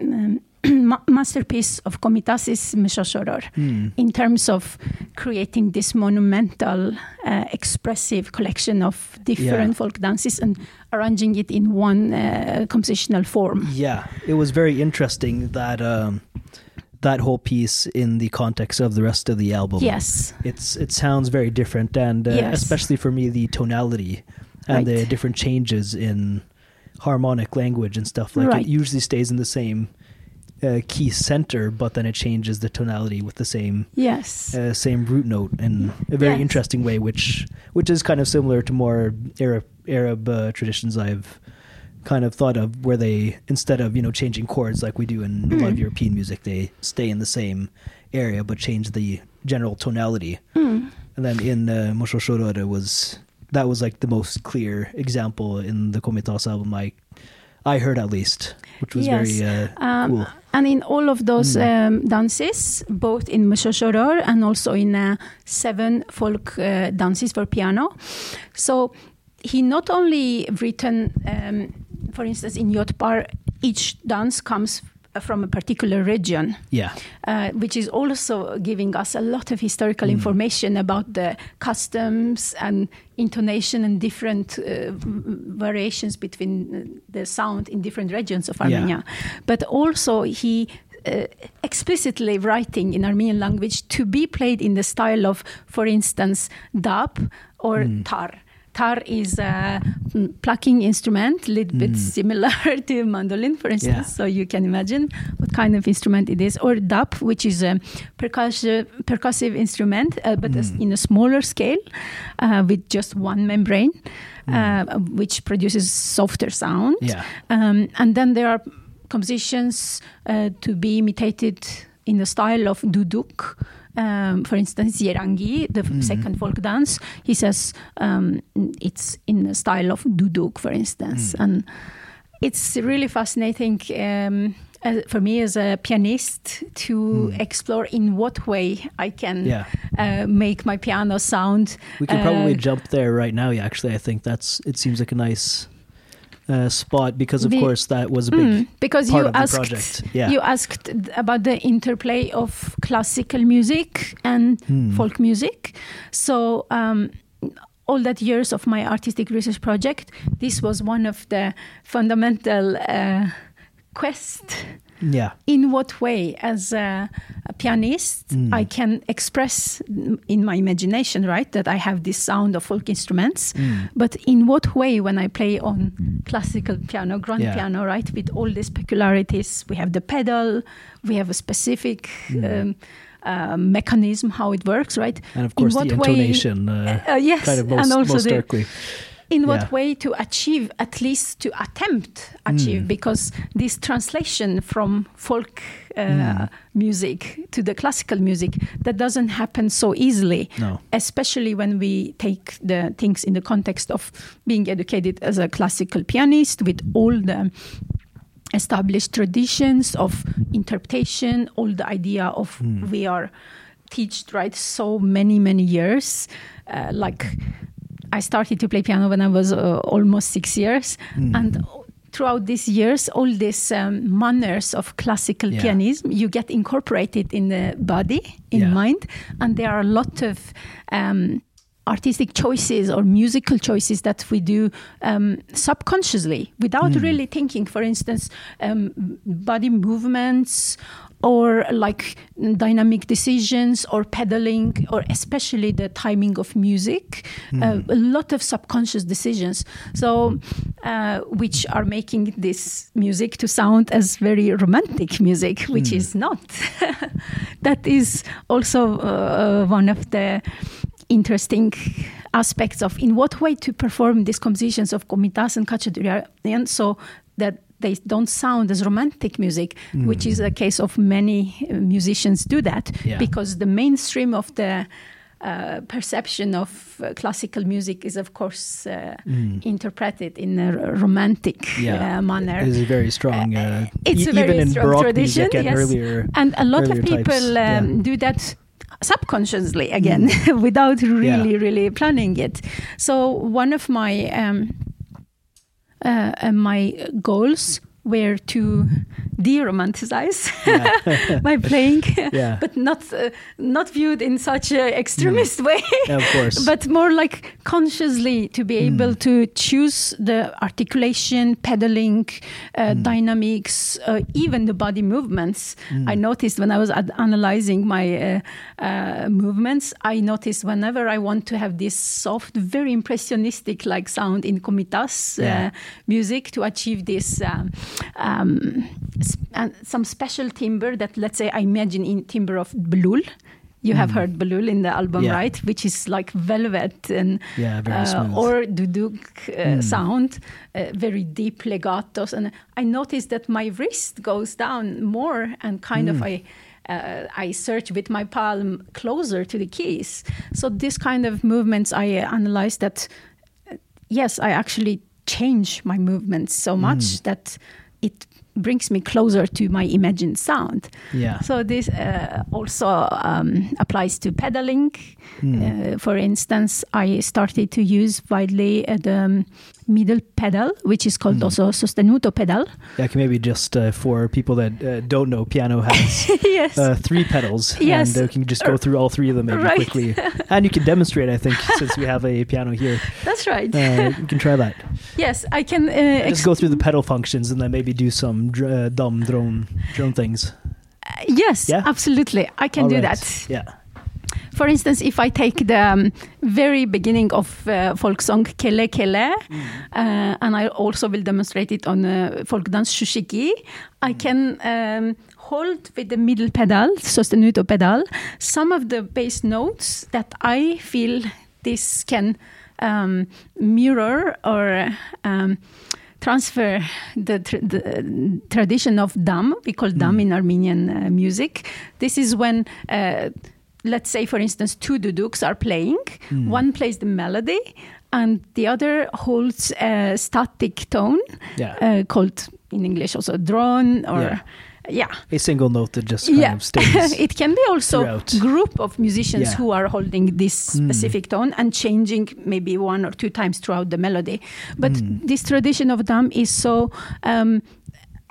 um, masterpiece of Komitas is Meshoshoror Hmm. in terms of creating this monumental, uh, expressive collection of different Yeah. folk dances and arranging it in one uh, compositional form. Yeah, it was very interesting that um, that whole piece in the context of the rest of the album. Yes, it's it sounds very different, and uh, Yes. especially for me, the tonality and the different changes in harmonic language and stuff. Like Right. it usually stays in the same uh, key center, but then it changes the tonality with the same yes, uh, same root note in a very Yes. interesting way, which which is kind of similar to more Arab Arab uh, traditions I've kind of thought of, where they instead of you know changing chords like we do in a lot of Mm. European music, they stay in the same area but change the general tonality. Mm. And then in uh, Mosho Shorore was that was like the most clear example in the Komitas album I I heard at least, which was Yes. very uh, Um, cool. And in all of those Mm. um, dances, both in Meshoshoror and also in uh, seven folk uh, dances for piano. So he not only written, um, for instance, in Yot Par, each dance comes from a particular region, Yeah, uh, which is also giving us a lot of historical Mm. information about the customs and intonation and different uh, variations between uh, the sound in different regions of Yeah. Armenia. But also, he uh, explicitly writing in Armenian language to be played in the style of, for instance, dab or Mm. tar. Tar is a mm, plucking instrument, a little bit Mm. similar to mandolin, for instance. Yeah. So you can imagine what kind of instrument it is. Or dap, which is a percussive, percussive instrument, uh, but Mm. in a smaller scale, uh, with just one membrane, Mm. uh, which produces softer sound. yeah, Um, and then there are compositions uh, to be imitated in the style of duduk. Um, for instance, Yerangi, the Mhm. second folk dance, he says um, it's in the style of duduk, for instance. Mm. And it's really fascinating um, uh, for me as a pianist to Mm. explore in what way I can yeah. uh, make my piano sound. We could probably Uh, jump there right now. Yeah, actually, I think that's it. Seems like a nice uh, spot because, of The- course, that was a big Mm, because part you of the asked project. Yeah. you asked about the interplay of classical music and Hmm. folk music. So um, all that years of my artistic research project, this was one of the fundamental uh, quest. Yeah. In what way, as a, a pianist, Mm. I can express in my imagination, right, that I have this sound of folk instruments. Mm. But in what way, when I play on classical piano, grand Yeah. piano, right, with all these peculiarities, we have the pedal, we have a specific Mm. um, uh, mechanism how it works, right? And of course, In the what way- intonation uh, Uh, yes, kind of most, and also most the. In what Yeah. way to achieve at least to attempt achieve Mm. because this translation from folk uh, Mm. music to the classical music that doesn't happen so easily No. especially when we take the things in the context of being educated as a classical pianist with all the established traditions of interpretation, all the idea of Mm. we are taught right so many many years. Uh, like I started to play piano when I was uh, almost six years, Mm. and throughout these years, all these um, manners of classical Yeah. pianism you get incorporated in the body, in Yeah. mind, and there are a lot of um, artistic choices or musical choices that we do um, subconsciously without Mm. really thinking. For instance, um, body movements or like dynamic decisions or pedaling or especially the timing of music uh, Mm. a lot of subconscious decisions so uh, which are making this music to sound as very romantic music which Mm. is not that is also uh, one of the interesting aspects of in what way to perform these compositions of Komitas and Khachaturian so that they don't sound as romantic music, which is a case of many uh, musicians do that Yeah. because the mainstream of the uh, perception of uh, classical music is, of course, uh, Mm. interpreted in a romantic Yeah. uh, manner. It is a very strong. Uh, It's e- a very even in strong Baroque tradition, music and yes. earlier. and a lot of people um, yeah. Mm. do that subconsciously again without really really planning it so one of my um, uh, uh, my goals were to de-romanticize Yeah. my playing Yeah. but not uh, not viewed in such an extremist way Yeah, of course. but more like consciously to be able Mm. to choose the articulation, pedaling, uh, Mm. dynamics, uh, even the body movements. Mm. I noticed when I was analyzing my uh, uh, movements, I noticed whenever I want to have this soft, very impressionistic like sound in Komitas Yeah. uh, music to achieve this um, um, uh, some special timber that let's say I imagine in timber of Blul. You have Mm. heard Blul in the album, Yeah. right? Which is like velvet and Yeah, very uh, or duduk uh, Mm. sound, uh, very deep legatos. And I noticed that my wrist goes down more and kind of Mm. I. Uh, I search with my palm closer to the keys. So this kind of movements, I analyze that. uh, Yes, I actually change my movements so much Mm. that it brings me closer to my imagined sound. yeah. So this uh, also um, applies to pedaling. Mm. Uh, for instance, I started to use widely uh, the um, middle pedal, which is called Mm. also sostenuto pedal. Yeah, can maybe just uh, for people that uh, don't know, piano has yes. uh, three pedals, Yes. and uh, can just go through all three of them maybe Right. quickly, and you can demonstrate. I think since we have a piano here, That's right. uh, you can try that. yes, I can. Uh, Just go through the pedal functions and then maybe do some dr- uh, dumb drone drone things. yes, Yeah? absolutely. I can All do right. that. Yeah. For instance, if I take the um, very beginning of uh, folk song Kele Kele, uh, and I also will demonstrate it on uh, folk dance Shushiki, I can um, hold with the middle pedal, sostenuto pedal, some of the bass notes that I feel this can um, mirror or um, transfer the, tr- the tradition of dam. We call dam Mm. in Armenian uh, music. This is when, uh, let's say, for instance, two duduks are playing. Mm. One plays the melody, and the other holds a static tone Yeah. uh, called in English also drone or. Yeah. Yeah, a single note that just kind yeah. of stays. it can be also throughout. group of musicians who are holding this Mm. specific tone and changing maybe one or two times throughout the melody. But Mm. this tradition of dam is so um,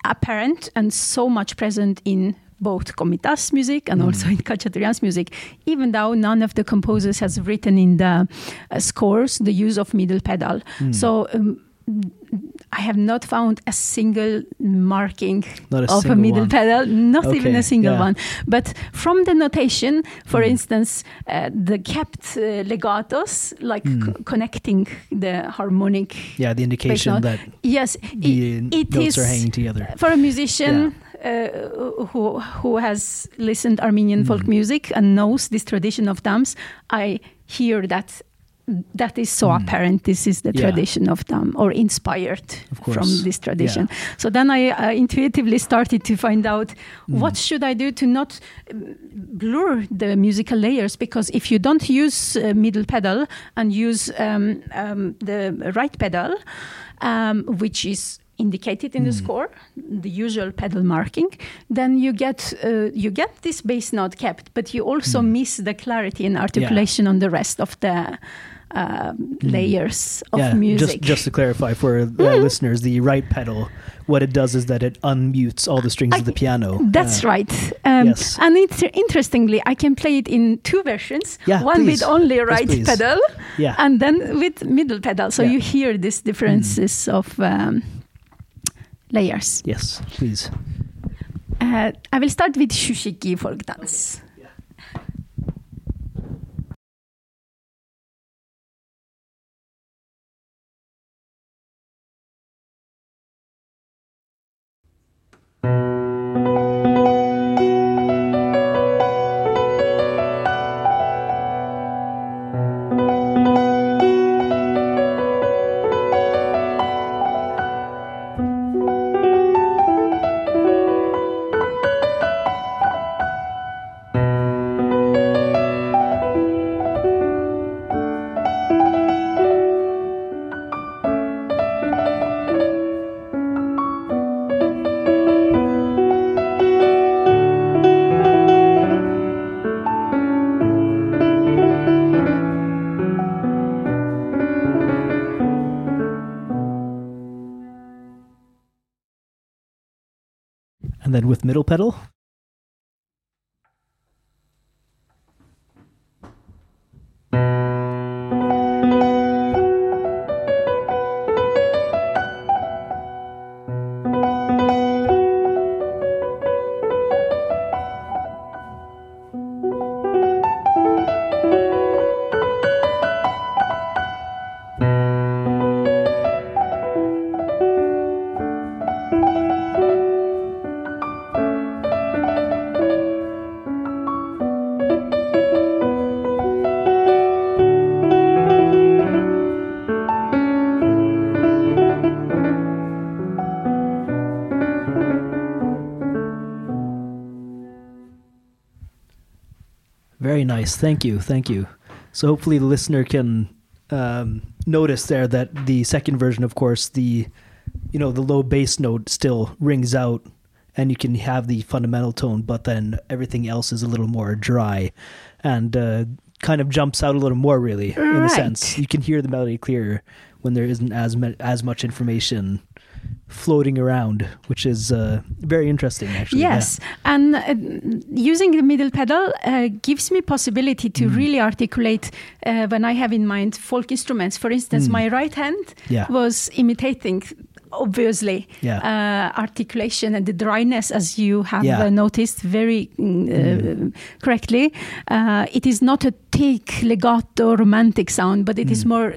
apparent and so much present in both Komitas music and Mm. also in Khachaturian's music, even though none of the composers has written in the uh, scores the use of middle pedal. Mm. So um, I have not found a single marking a of a middle one. pedal, not even a single yeah. one. But from the notation, for Mm. instance, uh, the kept uh, legatos, like Mm. co- connecting the harmonic. Yeah, the indication that Yes, the it, it notes is are hanging together. for a musician. Uh, who who has listened Armenian folk Mm. music and knows this tradition of dams, I hear that that is so apparent. This is the. Yeah. tradition of them, or inspired from this tradition. So then I uh, intuitively started to find out Hmm. what should I do to not um, blur the musical layers. Because if you don't use uh, middle pedal and use um, um, the right pedal, um, which is indicated in the score, the usual pedal marking, then you get uh, you get this bass note kept, but you also miss the clarity and articulation on the rest of the um, layers of yeah, music. just just to clarify for uh, listeners, the right pedal, what it does is that it unmutes all the strings of the piano. That's Uh, right. Um, yes. And it's, interestingly, I can play it in two versions. Yeah, one please. with only right please. pedal, Yeah. and then with middle pedal. So Yeah. Mm. you hear these differences of um, layers. Yes, please. Uh, jeg vil starte med shushiki folkedans. Middle pedal. Thank you. Thank you. So hopefully the listener can um, notice there that the second version, of course, the you know the low bass note still rings out, and you can have the fundamental tone, but then everything else is a little more dry, and uh, kind of jumps out a little more. Really, in a sense, you can hear the melody clearer when there isn't as as much information floating around, which is uh, very interesting. Actually, Yeah. Yes, and uh, using the middle pedal uh, gives me possibility to Mm. really articulate uh, when I have in mind folk instruments. For instance, Mm. my right hand Yeah. was imitating, obviously, Yeah. uh, articulation and the dryness, as you have Yeah. uh, noticed very mm, uh, correctly. Uh, it is not a thick legato romantic sound, but it is Mm. more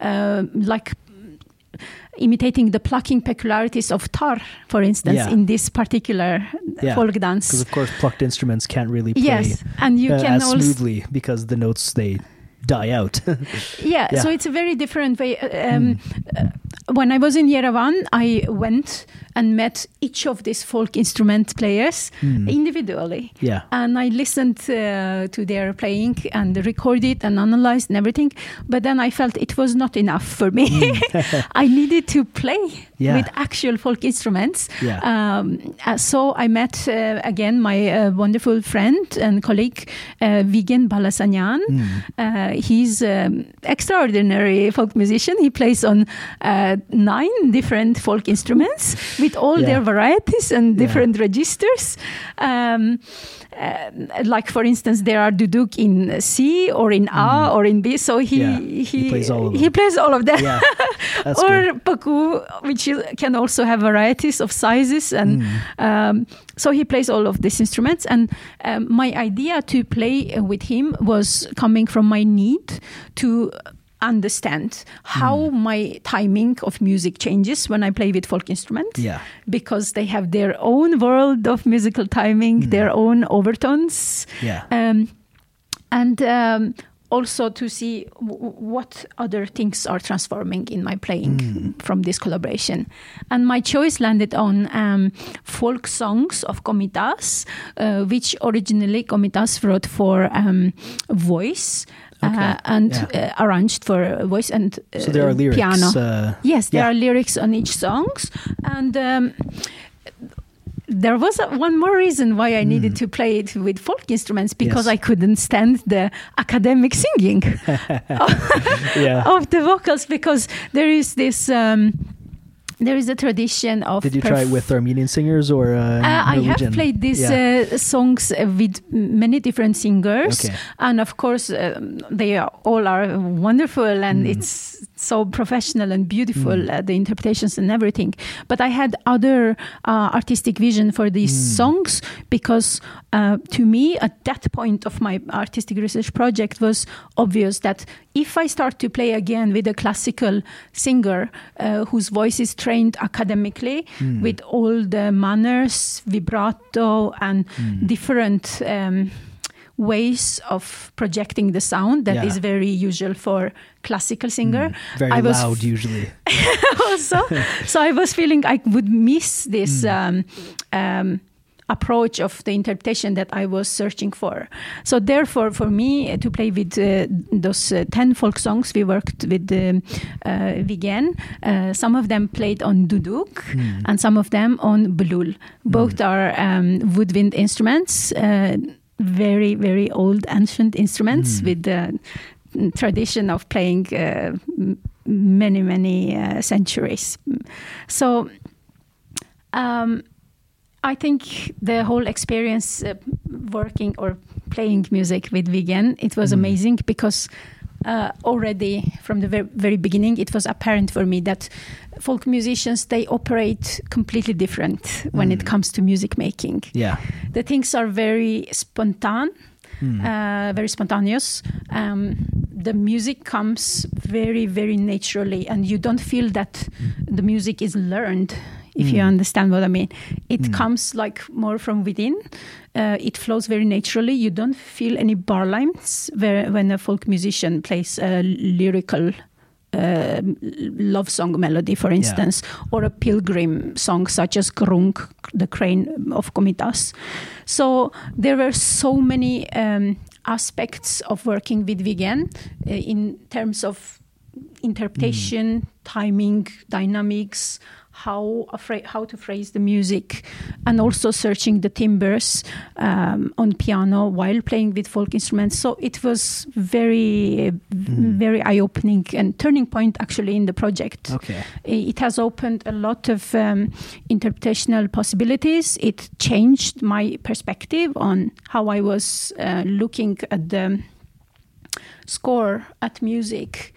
uh, like imitating the plucking peculiarities of tar, for instance, Yeah. in this particular Yeah, folk dance. Because of course, plucked instruments can't really play Yes, and you uh, can as also smoothly because the notes they die out. yeah, Yeah. So it's a very different way. Uh, Um, uh, when I was in Yerevan, I went and met each of these folk instrument players Hmm. individually. yeah, And I listened uh, to their playing and recorded and analyzed and everything. But then I felt it was not enough for me. I needed to play. Yeah. with actual folk instruments. Yeah. Um, uh, so I met uh, again my uh, wonderful friend and colleague, uh, Vigen Balasanyan. Uh, he's um, extraordinary folk musician. He plays on uh, nine different folk instruments with all Yeah. their varieties and Yeah. different registers. Um, uh, like for instance, there are duduk in C or in A or in B. So he Mm. Yeah, he, he plays all of he them. plays all of them. yeah, or good. paku, which can also have varieties of sizes, and Mm. um, so he plays all of these instruments. And um, my idea to play with him was coming from my need to understand how Mm. my timing of music changes when I play with folk instruments Yeah, because they have their own world of musical timing, Mm. their own overtones. yeah, Um, and um, also to see w- what other things are transforming in my playing from this collaboration. And my choice landed on um, folk songs of Komitas, uh, which originally Komitas wrote for um, voice. Okay, Uh, and yeah. uh, arranged for voice and uh, So there are lyrics. piano. Uh, Yes, there Yeah. are lyrics on each songs, and um, there was a, one more reason why I needed to play it with folk instruments because. Yes. I couldn't stand the academic singing yeah. of the vocals because there is this. Um, there is a tradition of. Did you try it with Armenian singers or uh, uh, I have played these Yeah. uh, songs uh, with many different singers, Okay. and of course, um, they are, all are wonderful, and Mm. it's so professional and beautiful, Mm. uh, the interpretations and everything. But I had other uh, artistic vision for these Mm. songs because, uh, to me, at that point of my artistic research project, was obvious that if I start to play again with a classical singer uh, whose voice is trained academically Mm. with all the manners, vibrato, and Mm. different um, ways of projecting the sound that is Yeah. very usual for classical singer. Mm. Very I was loud usually. also, so I was feeling I would miss this. Mm. Um, um, approach of the interpretation that I was searching for. So therefore, for me uh, to play with uh, those uh, 10 folk songs, we worked with um, uh, Vigen. Uh, some of them played on duduk Mm. and some of them on bulul. Both are um, woodwind instruments, uh, very, very old, ancient instruments Mm. with the tradition of playing uh, many, many uh, centuries. So um, I think the whole experience uh, working or playing music with Vigen, it was Mm. amazing because uh, already from the very, very beginning, it was apparent for me that folk musicians they operate completely different when it Mm. comes to music making. Yeah. The things are very spontaneous, Mm. uh, very spontaneous. Um, the music comes very, very naturally, and you don't feel that the music is learned. If you Mm. understand what I mean, it Mm. comes like more from within. Uh, it flows very naturally. You don't feel any bar lines where, when a folk musician plays a lyrical uh, love song melody, for instance, or a pilgrim song such as Krunk, the crane of Komitas. So there were so many um, aspects of working with Vigen uh, in terms of interpretation, timing, dynamics, how how to phrase the music, and also searching the timbres um, on piano while playing with folk instruments. So it was very, Mm. very eye opening and turning point actually in the project. Okay. It has opened a lot of um, interpretational possibilities. It changed my perspective on how I was uh, looking at the score at music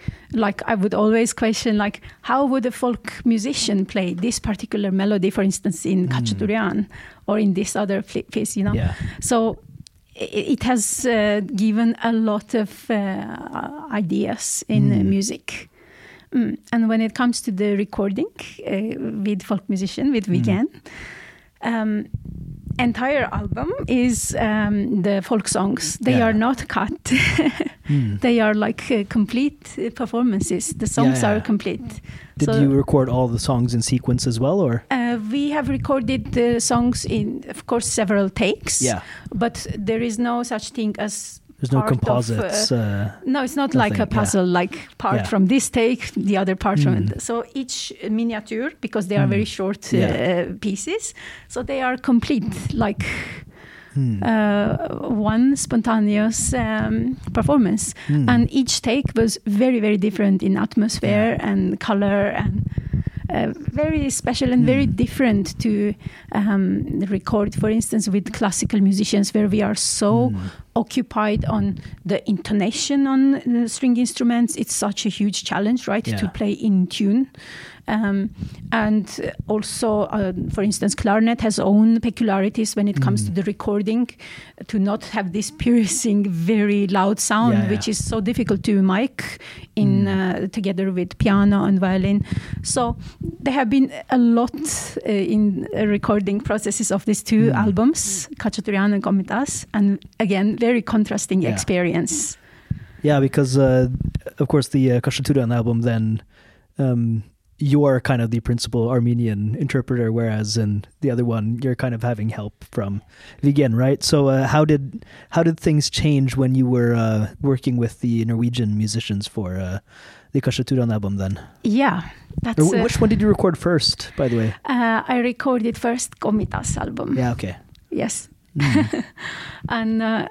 like i would always question like how would a folk musician play this particular melody for instance in Mm. Or in this other piece you know Yeah. so it has uh, given a lot of uh, ideas in uh, Mm. music. Mm. And when it comes to the recording uh, with folk musician, with Mm. Vigen, um, entire album is um, the folk songs. They Yeah. are not cut. Mm. they are like uh, complete uh, performances. The songs Yeah, are complete. Did So- you record all the songs in sequence as well, or? Uh, we have recorded the songs in, of course, several takes. Yeah. But there is no such thing as There's no of, composites. uh, No, it's not like a Nothing, yeah. puzzle, like part Yeah. from this take, the other part from Mm. it. So each miniature, because they are Mm. very short uh, Yeah. pieces, so they are complete, like hmm. uh, one spontaneous um, performance. Hmm. And each take was very, very different in atmosphere and color and. Uh, very special and very Mm. different to um, record, for instance, with classical musicians, where we are so Hmm. occupied on the intonation on the string instruments. It's such a huge challenge, right, Yeah. to play in tune. Um, and also, uh, for instance, clarinet has own peculiarities when it comes Mm. to the recording, to not have this piercing, very loud sound, Yeah, yeah. which is so difficult to mic in Mm. uh, together with piano and violin. So there have been a lot uh, in uh, recording processes of these two Mm. albums, Khachaturian and Komitas, and again, very contrasting Yeah. experience. Yeah, because uh, of course the uh, Khachaturian album, then um, you are kind of the principal Armenian interpreter, whereas in the other one you're kind of having help from Vigen, right? So uh, how did how did things change when you were uh, working with the Norwegian musicians for uh, the Khachaturian album? Then, Yeah, that's. Or which one did you record first, by the way? uh, I recorded first Komitas album. Yeah, okay. Yes. Mm. and uh,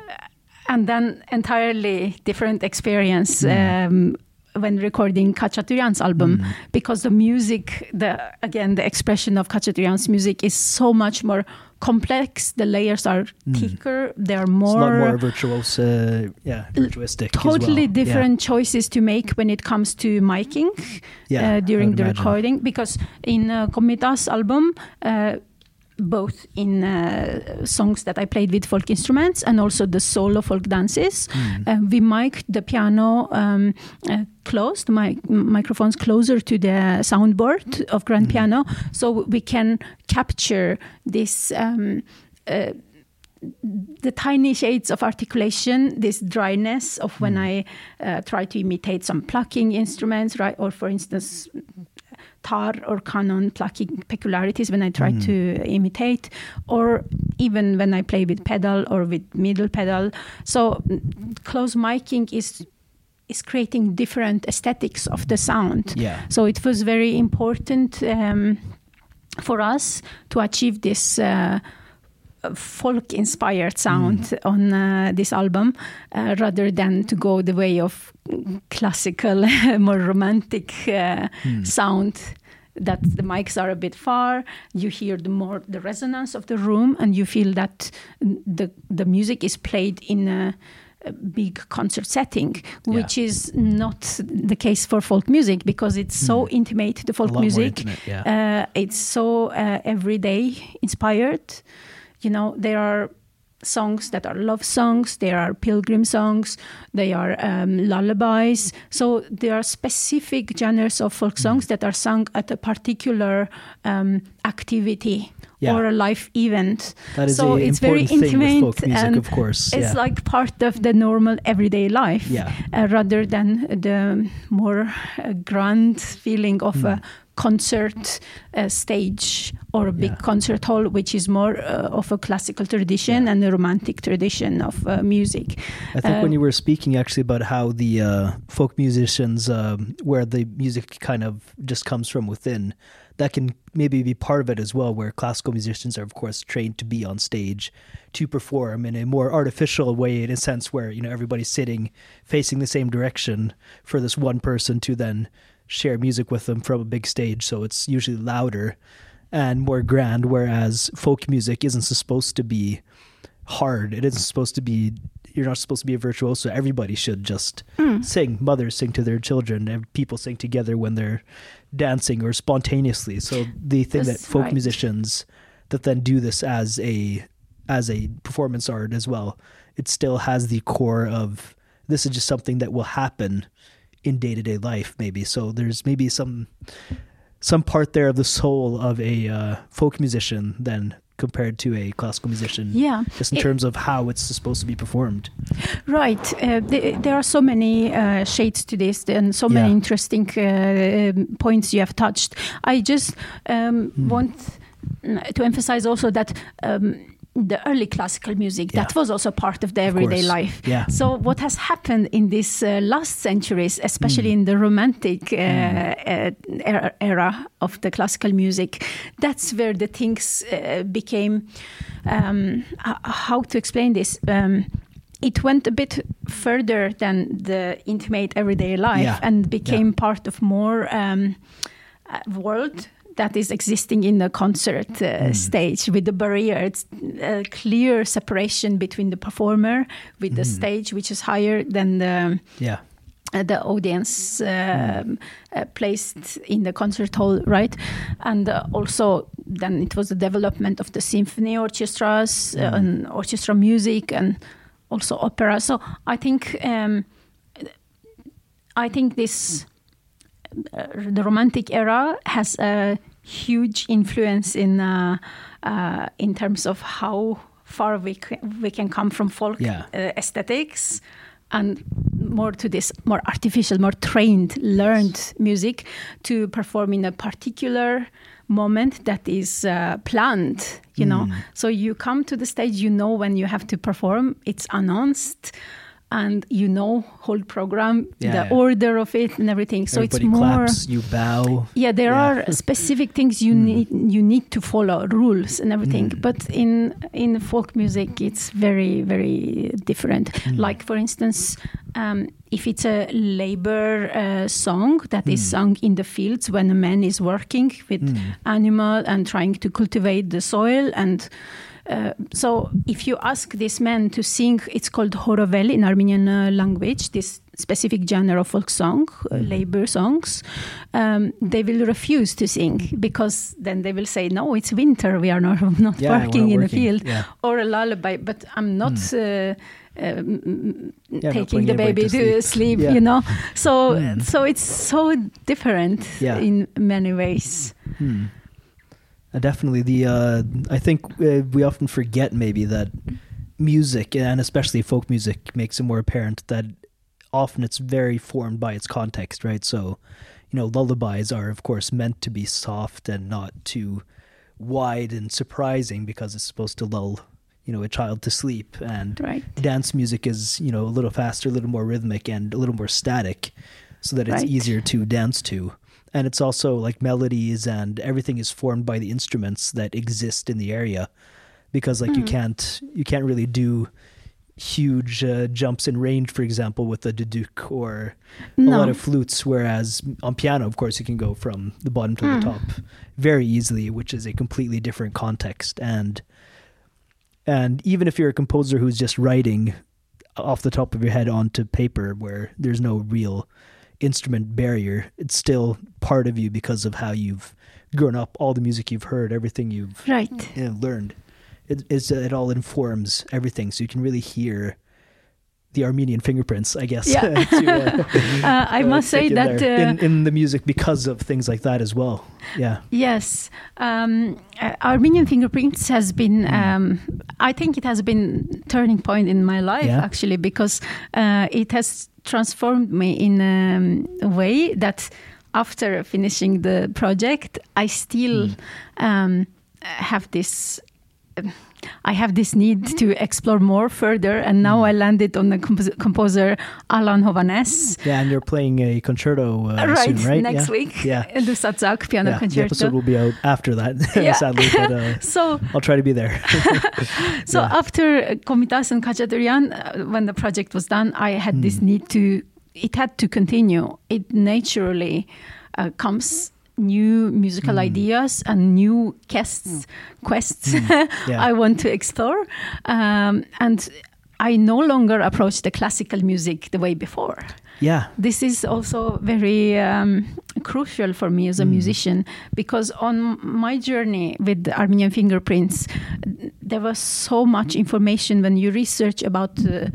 and then entirely different experience Mm. um, when recording Khachaturian's album Mm. because the music, the again the expression of Khachaturian's music is so much more complex. The layers are Mm. thicker. They're It's a more, lot more virtuose, uh, yeah, virtuistic. as totally well. different choices to make when it comes to miking Yeah, yeah uh, during the imagine. recording because in uh, Komitas album uh, both in uh, songs that I played with folk instruments and also the solo folk dances. Mm. Uh, we mic'd the piano um, uh, close, the mic- microphones closer to the soundboard of grand Mm. piano, so we can capture this. Um, uh, the tiny shades of articulation, this dryness of when Mm. I uh, try to imitate some plucking instruments, right? Or for instance, tar or canon plucking peculiarities when I try Mm. to imitate, or even when I play with pedal or with middle pedal. So close miking is is creating different aesthetics of the sound. Yeah. So it was very important um, for us to achieve this. Uh, folk inspired sound on uh, this album uh, rather than to go the way of classical more romantic uh, Mm. sound that the mics are a bit far you hear the more the resonance of the room and you feel that the the music is played in a, big concert setting which is not the case for folk music because it's so Mm. intimate the folk music intimate, yeah. uh, it's so uh, everyday inspired. You know, there are songs that are love songs, there are pilgrim songs, they are um, lullabies. So there are specific genres of folk Mm. songs that are sung at a particular um, activity Yeah. or a life event. that is so a it's very important thing with intimate folk music, and of course. It's like part of the normal everyday life yeah. uh, rather than the more uh, grand feeling of a Mm. Concert uh, stage or a big Yeah. concert hall, which is more uh, of a classical tradition Yeah. and a romantic tradition of uh, music. I think when Um, you were speaking actually about how the uh, folk musicians, um, where the music kind of just comes from within, that can maybe be part of it as well, where classical musicians are, of course, trained to be on stage to perform in a more artificial way, in a sense where, you know, everybody's sitting facing the same direction for this one person to then share music with them from a big stage. So it's usually louder and more grand, whereas folk music isn't supposed to be hard. It isn't supposed to be. You're not supposed to be a virtuoso. Everybody should just Mm. sing. Mothers sing to their children, and people sing together when they're dancing or spontaneously. So the thing that folk right. musicians that then do this as a as a performance art as well, it still has the core of this is just something that will happen in day to day life. Maybe so. There's maybe some some part there of the soul of a uh, folk musician then compared to a classical musician Yeah, just in It- terms of how it's supposed to be performed. right. Uh, th- there are so many uh, shades to this and so many Yeah. interesting uh, um, points you have touched. I just um, Hmm. want mm, to emphasize also that. Um, the early classical music that was also part of the everyday life Yeah. So what has happened in these uh, last centuries, especially Mm. in the romantic uh, Mm. uh, era, era of the classical music, that's where the things uh, became. Um, how to explain this? Um, it went a bit further than the intimate everyday life Yeah. and became part of more um, uh, world that is existing in the concert uh, Mm. stage with the barrier. It's a clear separation between the performer with the Mm. stage, which is higher than the Yeah. uh, the audience um, uh, placed in the concert hall, right? And uh, also, then it was the development of the symphony orchestras uh, Mm. and orchestra music, and also opera. So I think um, I think this uh, the Romantic era has a huge influence in uh, uh, in terms of how far we c- we can come from folk Yeah. uh, aesthetics and more to this more artificial, more trained, learned music to perform in a particular moment that is uh, planned you know Mm. so you come to the stage you know when you have to perform it's announced and you know whole program Yeah, the yeah. order of it and everything so Everybody it's more claps, you bow. yeah there Yeah. are specific things you need you need to follow rules and everything Mm. but in in folk music it's very very different Mm. like for instance um, if it's a labor uh, song that is Mm. sung in the fields when a man is working with Mm. animal and trying to cultivate the soil and uh, so if you ask this man to sing it's called horovel in armenian uh, language this specific genre of folk song uh, Mhm. labor songs um, they will refuse to sing because then they will say no it's winter we are not, not Yeah, working not in the field Yeah. or a lullaby but i'm not uh, um, Yeah, taking the baby to sleep. sleep, Yeah. you know so Mm. so it's so different Yeah. in many ways Hmm. Uh, definitely, the uh, I think uh, we often forget maybe that music and especially folk music makes it more apparent that often it's very formed by its context, right? So, you know, lullabies are of course meant to be soft and not too wide and surprising because it's supposed to lull, you know, a child to sleep and right dance music is you know a little faster a little more rhythmic and a little more static so that it's Right. easier to dance to and it's also like melodies and everything is formed by the instruments that exist in the area because like you Mhm. can't you can't really do huge uh, jumps in range for example with a duduk or a lot of flutes whereas on piano of course you can go from the bottom to Mm. the top very easily which is a completely different context and and even if you're a composer who's just writing off the top of your head onto paper where there's no real instrument barrier it's still part of you because of how you've grown up all the music you've heard everything you've right. you know, learned. It, it all informs everything so you can really hear the armenian fingerprints i guess Yeah. to, uh, uh, i must say that uh, in, in the music because of things like that as well yeah Yes, um, uh, Armenian fingerprints has been. Mm. Um, I think it has been turning point in my life Yeah. actually because uh, it has transformed me in um, a way that after finishing the project, I still Mm. um, have this. I have this need to explore more further, and now Mm. I landed on the compos- composer Alan Hovhaness. yeah and you're playing a concerto uh, right, soon right next yeah. week, Yeah. in the Satzak piano yeah, the concerto. episode will be out after that Yeah. sadly but uh, So i'll try to be there So Yeah. after Komitas and Khachaturian, uh, when the project was done, I had this Mm. need to. It had to continue. It naturally uh, comes new musical Mm. ideas and new quests. Quests Mm. Yeah. I want to explore, um, and I no longer approach the classical music the way before. yeah This is also very um, crucial for me as a Mm. musician because on my journey with Armenian fingerprints, there was so much information when you research about uh,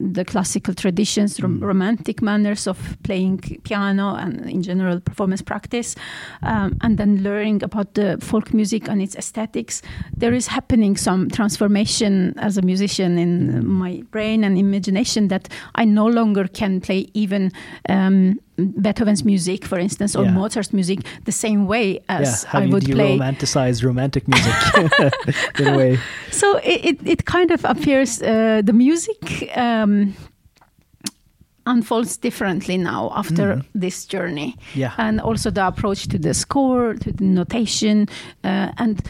the classical traditions, rom- Mm. romantic manners of playing piano, and in general performance practice, um, and then learning about the folk music and its aesthetics. There is happening some transformation as a musician in Mm. my brain and imagination that I no longer can play even um, Beethoven's music, for instance, or Yeah. Mozart's music the same way yeah as how I do you would play. de-romanticize romantic music in a way So it, it, it kind of appears uh, the music um, unfolds differently now after Mhm. this journey, yeah and also the approach to the score, to the notation, uh, and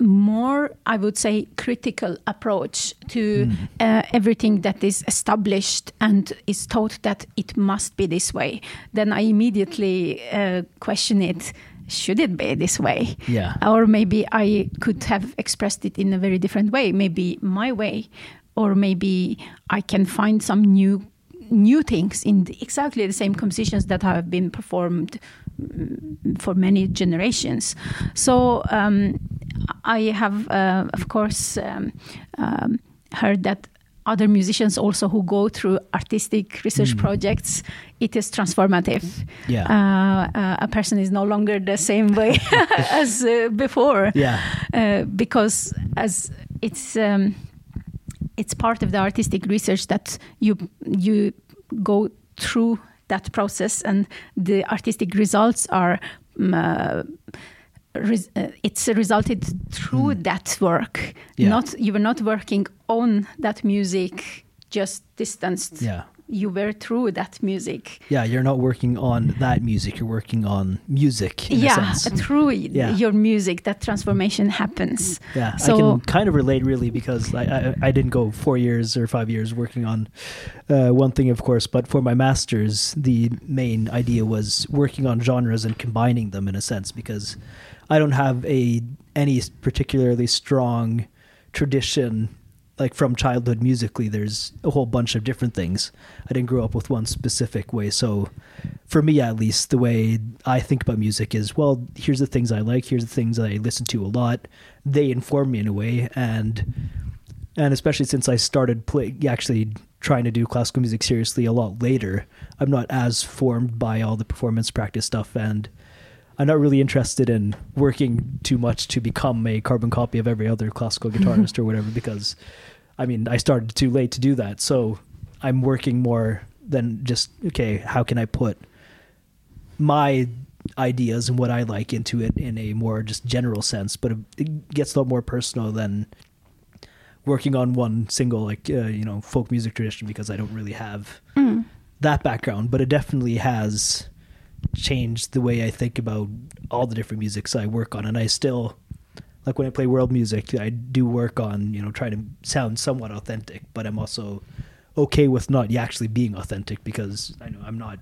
more, I would say, critical approach to Mm. uh, everything that is established and is taught that it must be this way. Then I immediately uh, question it. Should it be this way? yeah or maybe I could have expressed it in a very different way, maybe my way, or maybe I can find some new new things in the, exactly the same compositions that have been performed for many generations. So um, I have, uh, of course, um, um, heard that other musicians also who go through artistic research Mm. projects, it is transformative yeah uh, uh, a person is no longer the same way as uh, before yeah uh, because as it's um, it's part of the artistic research that you you go through that process, and the artistic results are. Um, res- uh, it's resulted through that work. Yeah. Not you were not working on that music, just distanced. Yeah. You were through that music. Yeah, you're not working on that music, you're working on music in yeah, a sense. through Yeah. your music, that transformation happens. Yeah, So- I can kind of relate really because I, I, I didn't go four years or five years working on uh, one thing, of course, but for my master's, the main idea was working on genres and combining them in a sense because I don't have a any particularly strong tradition like from childhood musically there's a whole bunch of different things. I didn't grow up with one specific way. So for me at least the way i think about music is well here's the things i like here's the things i listen to a lot. They inform me in a way. And and especially since i started play, actually trying to do classical music seriously a lot later i'm not as formed by all the performance practice stuff. And I'm not really interested in working too much to become a carbon copy of every other classical guitarist or whatever because I mean I started too late to do that. So I'm working more than just okay, how can I put my ideas and what I like into it in a more just general sense, but it gets a lot more personal than working on one single like uh, you know folk music tradition because I don't really have Mm. that background, but it definitely has changed the way I think about all the different musics I work on. And I still, like when I play world music, I do work on, you know, trying to sound somewhat authentic, but I'm also okay with not actually being authentic because I know I'm not.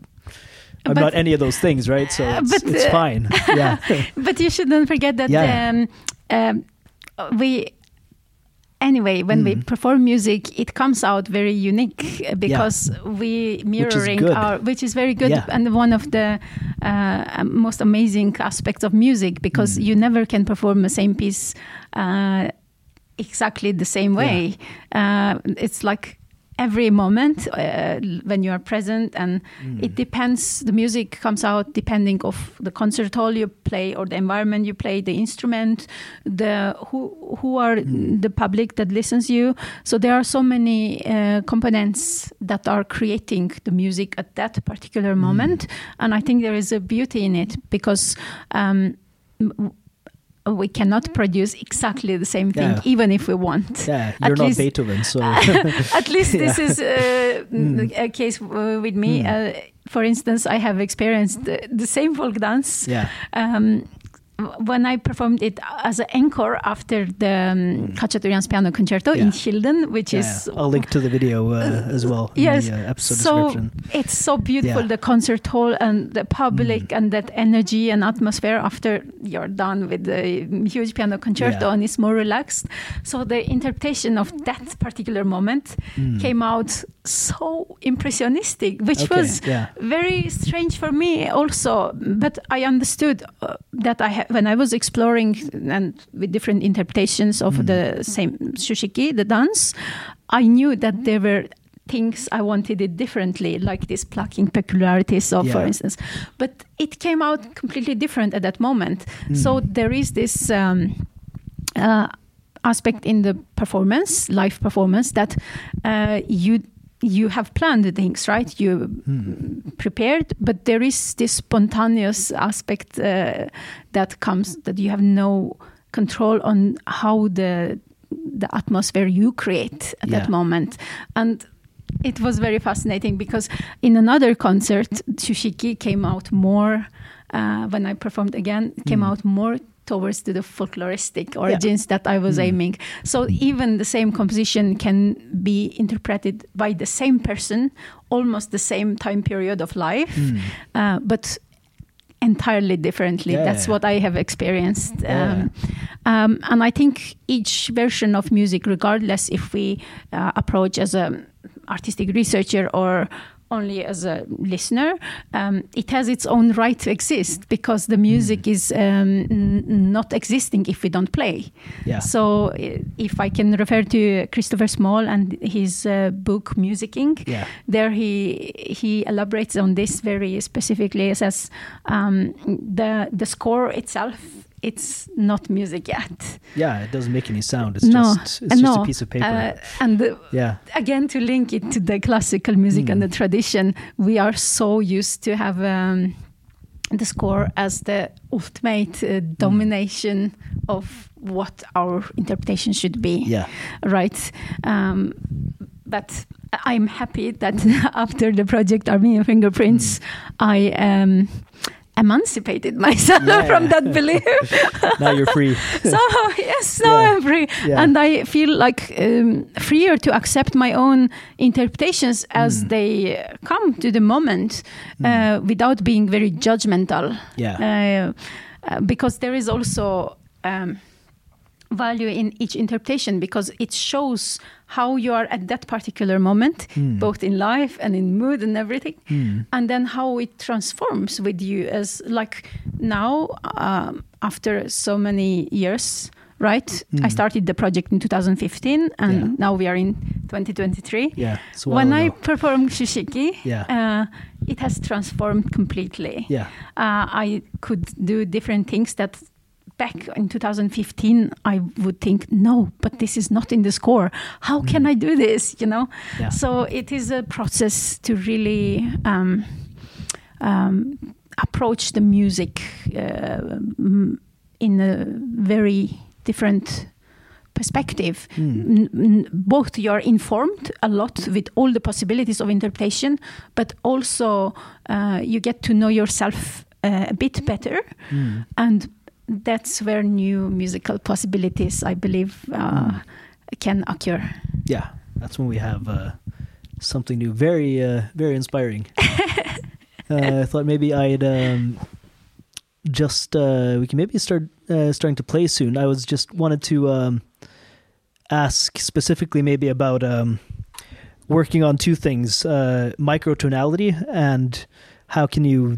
I'm But- not any of those things, right? So it's, but, it's uh, fine. Yeah. but you shouldn't forget that Yeah. um, um, we anyway when we Mm. perform music it comes out very unique uh, because we mirroring good. our which is very good Yeah. and one of the uh, most amazing aspects of music because Mm. you never can perform the same piece uh, exactly the same way uh, it's like every moment uh, when you are present and Mm. it depends the music comes out depending of the concert hall you play or the environment you play the instrument the who who are Mm. the public that listens you so there are so many uh, components that are creating the music at that particular Mm. moment and i think there is a beauty in it because um, we cannot produce exactly the same thing Yeah. even if we want Yeah, At you're not least- Beethoven, so at least this Yeah. is uh, Mm. a case with me. Mm. Uh, for instance, I have experienced the, the same folk dance yeah, um, w- when I performed it as an encore after the um, Khachaturian's piano concerto Yeah. in Kilden, which yeah. is I'll link to the video uh, as well in yes. the uh, episode so description. it's so beautiful Yeah. the concert hall and the public Mm. and that energy and atmosphere after you're done with the huge piano concerto Yeah. and it's more relaxed so the interpretation of that particular moment Mm. came out so impressionistic which Okay, was yeah. very strange for me also but i understood uh, that i ha- when i was exploring and with different interpretations of Mm. the same shushiki the dance i knew that there were things i wanted it differently like these plucking peculiarities of for instance but it came out completely different at that moment so Mm. there is this um, uh, aspect in the performance live performance that uh, you you have planned things right you Mm. prepared but there is this spontaneous aspect uh, that comes that you have no control on how the the atmosphere you create at Yeah. that moment and it was very fascinating because in another concert Shushiki came out more uh, when I performed again came Mm. out more towards to the folkloristic origins that I was Mm. aiming so even the same composition can be interpreted by the same person almost the same time period of life Mm. uh, but entirely differently. Yeah. That's what I have experienced. Yeah. Um, um, and I think each version of music, regardless if we uh, approach as an artistic researcher or only as a listener, um, it has its own right to exist because the music is um, n- not existing if we don't play. Yeah. So, if I can refer to Christopher Small and his uh, book Musicking, Yeah. there he he elaborates on this very specifically. He says um, the the score itself it's not music yet. Yeah, it doesn't make any sound. It's no, just it's no. just a piece of paper. Uh, and uh, yeah. again, to link it to the classical music and the tradition, we are so used to have um, the score as the ultimate uh, domination of what our interpretation should be. Yeah. Right. Um, but I'm happy that after the project Armenian Fingerprints, I um, emancipated myself Yeah. from that belief. now you're free. so yes, now Yeah. I'm free, Yeah. and I feel like um, freer to accept my own interpretations as Mm. they come to the moment, uh, without being very judgmental. Yeah. Uh, uh, because there is also um, value in each interpretation because it shows how you are at that particular moment, Mm. both in life and in mood and everything, Mm. and then how it transforms with you as like now um, after so many years. Right, I Mm. started the project in 2015, and Yeah. now we are in 2023 Yeah. It's a while when I ago. performed Shushiki, Yeah. uh, it has transformed completely. Yeah. Uh, I could do different things that back in 2015 I would think, no, but this is not in the score. How can I do this? You know? Mm. Yeah. So it is a process to really um, um, approach the music uh, in a very different perspective. Mm. Both you are informed a lot with all the possibilities of interpretation, but also uh, you get to know yourself uh, a bit better, Mm. and that's where new musical possibilities, I believe, uh, can occur. Yeah. That's when we have uh, something new. Very, uh, very inspiring. uh, I thought maybe I'd um, just uh, we can maybe start uh, starting to play soon. I was just wanted to um, ask specifically maybe about um, working on two things: uh, microtonality and how can you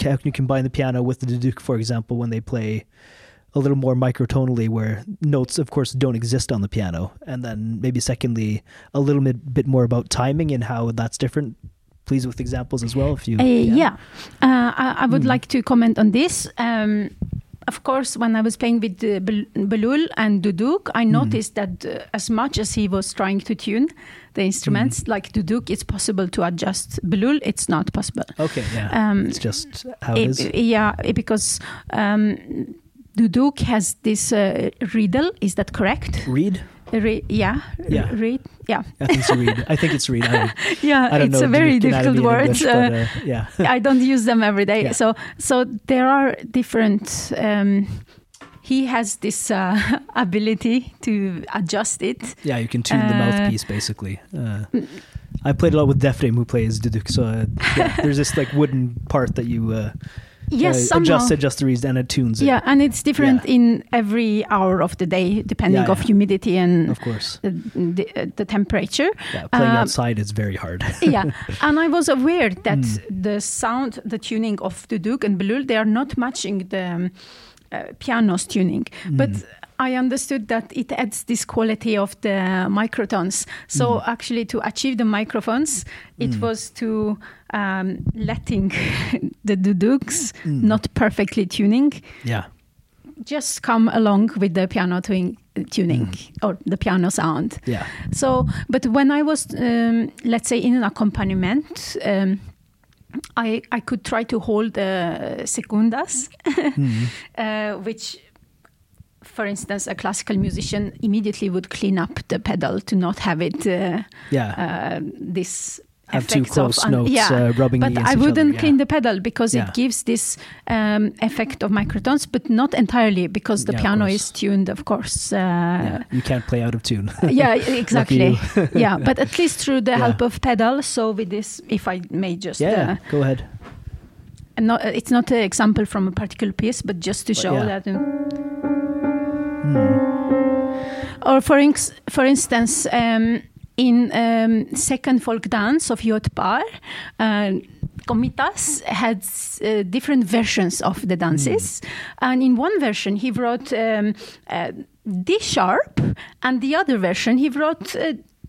how can you combine the piano with the duduk, for example, when they play a little more microtonally, where notes, of course, don't exist on the piano, and then maybe secondly, a little bit bit more about timing and how that's different. Please, with examples as well, if you. Uh, yeah, Uh, I, I would Mm. like to comment on this. Um, of course, when I was playing with uh, Bel- Belul and Duduk, I noticed that uh, as much as he was trying to tune the instruments, like Duduk, it's possible to adjust. Belul, it's not possible. Okay. Yeah. Um, it's just how it It- is. yeah, because um, Duduk has this uh, riddle. Is that correct? Read. Yeah, Yeah. read. Yeah, I think it's read. I think it's read. I, yeah. I don't it's know a very difficult word. English, uh, but, uh, yeah. I don't use them every day. Yeah. So so there are different. Um, he has this uh, ability to adjust it. Yeah, you can tune the Uh, mouthpiece basically. Uh, I played a lot with Deframe, who plays Duduk. So uh, yeah, there's this like wooden part that you uh, Yes, uh, somehow. adjust, the reeds, and it tunes it. Yeah, and it's different Yeah. in every hour of the day, depending Yeah, of humidity and Of course. the, the, the temperature. Yeah, playing Um, outside is very hard. yeah, and I was aware that Mm. the sound, the tuning of the Duke and Belul, they are not matching the um, uh, piano's tuning. But Mm. I understood that it adds this quality of the microtones. So Mm. actually, to achieve the microtones, it Mm. was to um, letting the dudukes Mm. not perfectly tuning Yeah. just come along with the piano tuning, tuning Mm. or the piano sound. Yeah. So, but when I was, um, let's say, in an accompaniment, um, I I could try to hold the secundas, Mm. uh, which, for instance, a classical musician immediately would clean up the pedal to not have it uh, Yeah. uh, this. Have two close of notes yeah. uh, rubbing but I wouldn't other. clean yeah. the pedal because Yeah. it gives this um, effect of microtones, but not entirely because the piano is tuned, of course. Uh, Yeah, you can't play out of tune. yeah, exactly. yeah, but at least through the help of pedal. So with this, if I may just, yeah, uh, go ahead. and not, it's not an example from a particular piece, but just to But show that. um, Mm. or for for instance, um, in um, second folk dance of Yot Par, uh, Komitas had uh, different versions of the dances, and in one version he wrote um, uh, D sharp, and the other version he wrote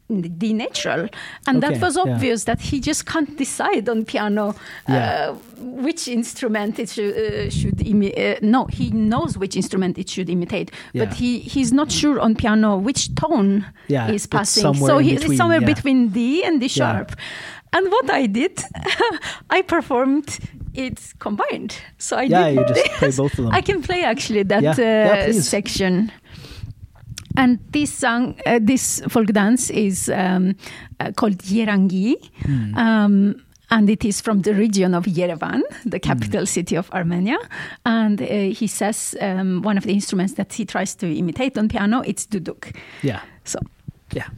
D natural, and Okay, that was yeah. obvious that he just can't decide on piano Yeah. uh, which instrument it should, uh, should imi- uh, no he knows which instrument it should imitate Yeah. but he he's not sure on piano which tone Yeah, is it's passing so he's between, somewhere yeah. between D and D Yeah. sharp and what I did I performed it combined so I Yeah, did you just play both of them. I can play actually that Yeah, yeah, uh, section and this song, uh, this folk dance is um, uh, called Yerangi. Hmm. Um, and it is from the region of Yerevan, the capital Hmm. city of Armenia. And uh, he says um, one of the instruments that he tries to imitate on piano, it's duduk. Yeah. So Yeah.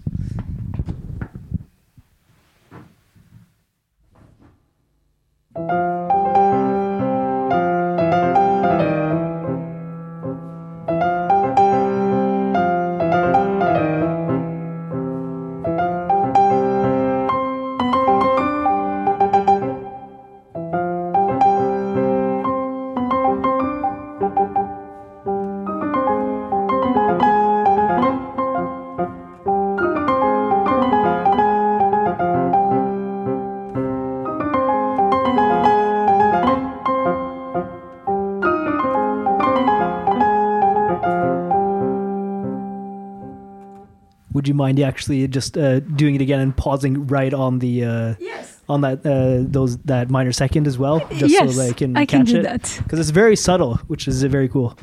You mind actually just uh, doing it again and pausing right on the uh, yes, on that uh, those that minor second as well, just yes, so they can I can catch do it? Because it's very subtle, which is uh, very cool.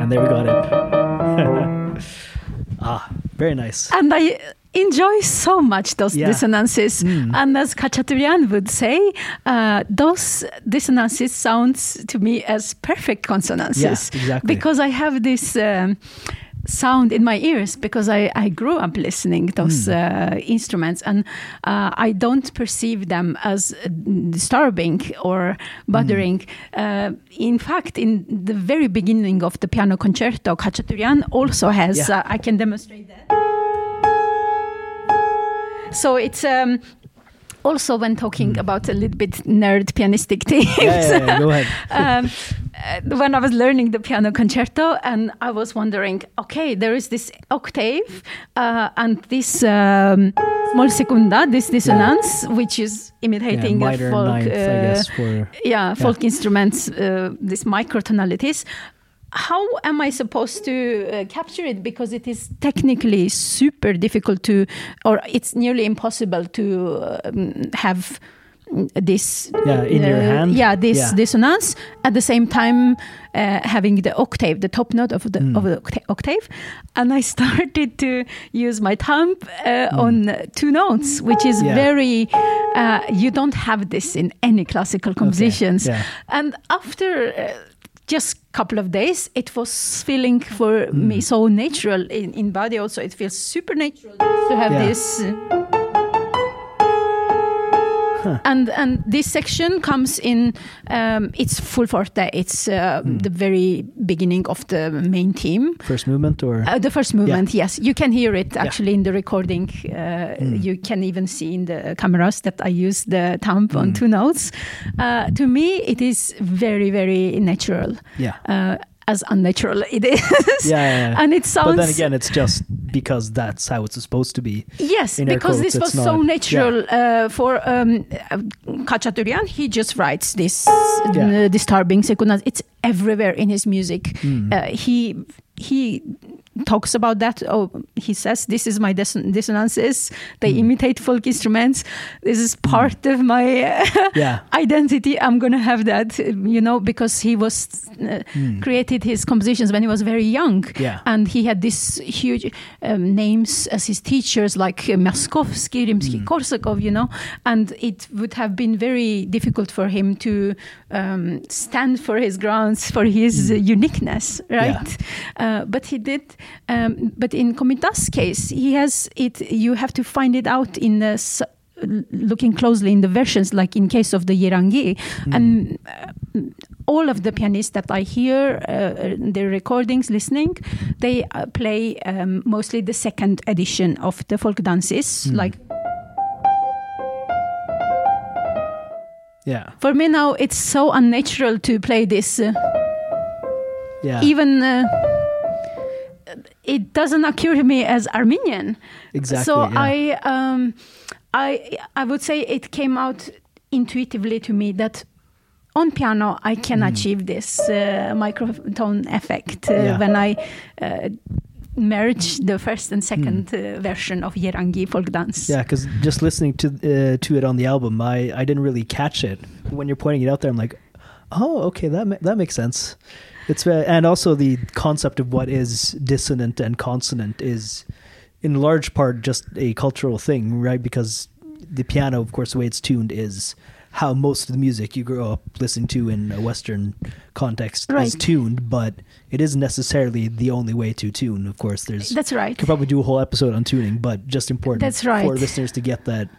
And there we got it. ah, very nice. And I enjoy so much those Yeah. dissonances. Mm. And as Khachaturian would say, uh, those dissonances sounds to me as perfect consonances. Yeah, exactly. Because I have this um, sound in my ears because I, I grew up listening those Hmm. uh, instruments and uh, I don't perceive them as uh, disturbing or bothering. Hmm. Uh, in fact, in the very beginning of the piano concerto, Khachaturian also has, Yeah. uh, I can demonstrate that. So it's um, also when talking about a little bit nerd pianistic things. Yeah, yeah, yeah, go ahead. um, uh, when I was learning the piano concerto, and I was wondering, okay, there is this octave uh, and this um, small secunda, this dissonance, which is imitating folk, ninth, I uh, guess, for yeah, folk instruments, uh, these microtonalities. How am I supposed to uh, capture it? Because it is technically super difficult to, or it's nearly impossible to um, have mm, this. Yeah, in your hand? Yeah, this Yeah. dissonance at the same time uh, having the octave, the top note of the Mm. of the octave, and I started to use my thumb uh, on two notes, which is Mm. Yeah. very. Uh, you don't have this in any classical compositions. yeah. And after uh, just couple of days, it was feeling for Hmm. me so natural in, in body. Also, it feels super natural to have Yeah. this. uh, And and this section comes in. Um, it's full forte. It's uh, Hmm. the very beginning of the main theme. first movement or Uh, the first movement, yes, you can hear it Yeah. actually in the recording. Uh, Hmm. You can even see in the cameras that I use the thumb on Hmm. two notes. Uh, to me, it is very, very natural. yeah. As unnatural it is. Yeah, yeah, yeah. and it sounds. But then again, it's just because that's how it's supposed to be. Yes, in because quotes, this was it's so not- natural uh, for um, uh, Khachaturian. He just writes this Yeah. uh, disturbing sequence. It's everywhere in his music. Hmm. Uh, he he talks about that. Oh, he says this is my disson- dissonances. They Hmm. imitate folk instruments. This is part of my Yeah. identity. I'm gonna have that, you know, because he was uh, created his compositions when he was very young, Hmm. Yeah. and he had these huge um, names as his teachers, like uh, Myaskovsky, Rimsky-Korsakov, you know, and it would have been very difficult for him to um, stand for his grounds, for his uh, uniqueness, right? Uh, but he did. Um, but in Komitas' case, he has it. You have to find it out in the. Looking closely in the versions, like in case of the Yerangi, and uh, all of the pianists that I hear uh, their recordings, listening, they uh, play um, mostly the second edition of the folk dances. Like Yeah. for me now, it's so unnatural to play this. Uh, Yeah. even uh, it doesn't occur to me as Armenian. Exactly, So yeah. I, um, I, I would say it came out intuitively to me that on piano I can Mm. achieve this uh, microtone effect uh, Yeah. when I. Uh, merge the first and second Mm. uh, version of Yerangi folk dance. Yeah, because just listening to uh, to it on the album, I, I didn't really catch it. When you're pointing it out there, I'm like, oh, okay, that ma- that makes sense. It's and also the concept of what is dissonant and consonant is, in large part, just a cultural thing, right? Because the piano, of course, the way it's tuned is how most of the music you grow up listening to in a Western context is tuned, but it isn't necessarily the only way to tune. Of course, there's That's right. could probably do a whole episode on tuning, but just important That's right. for listeners to get that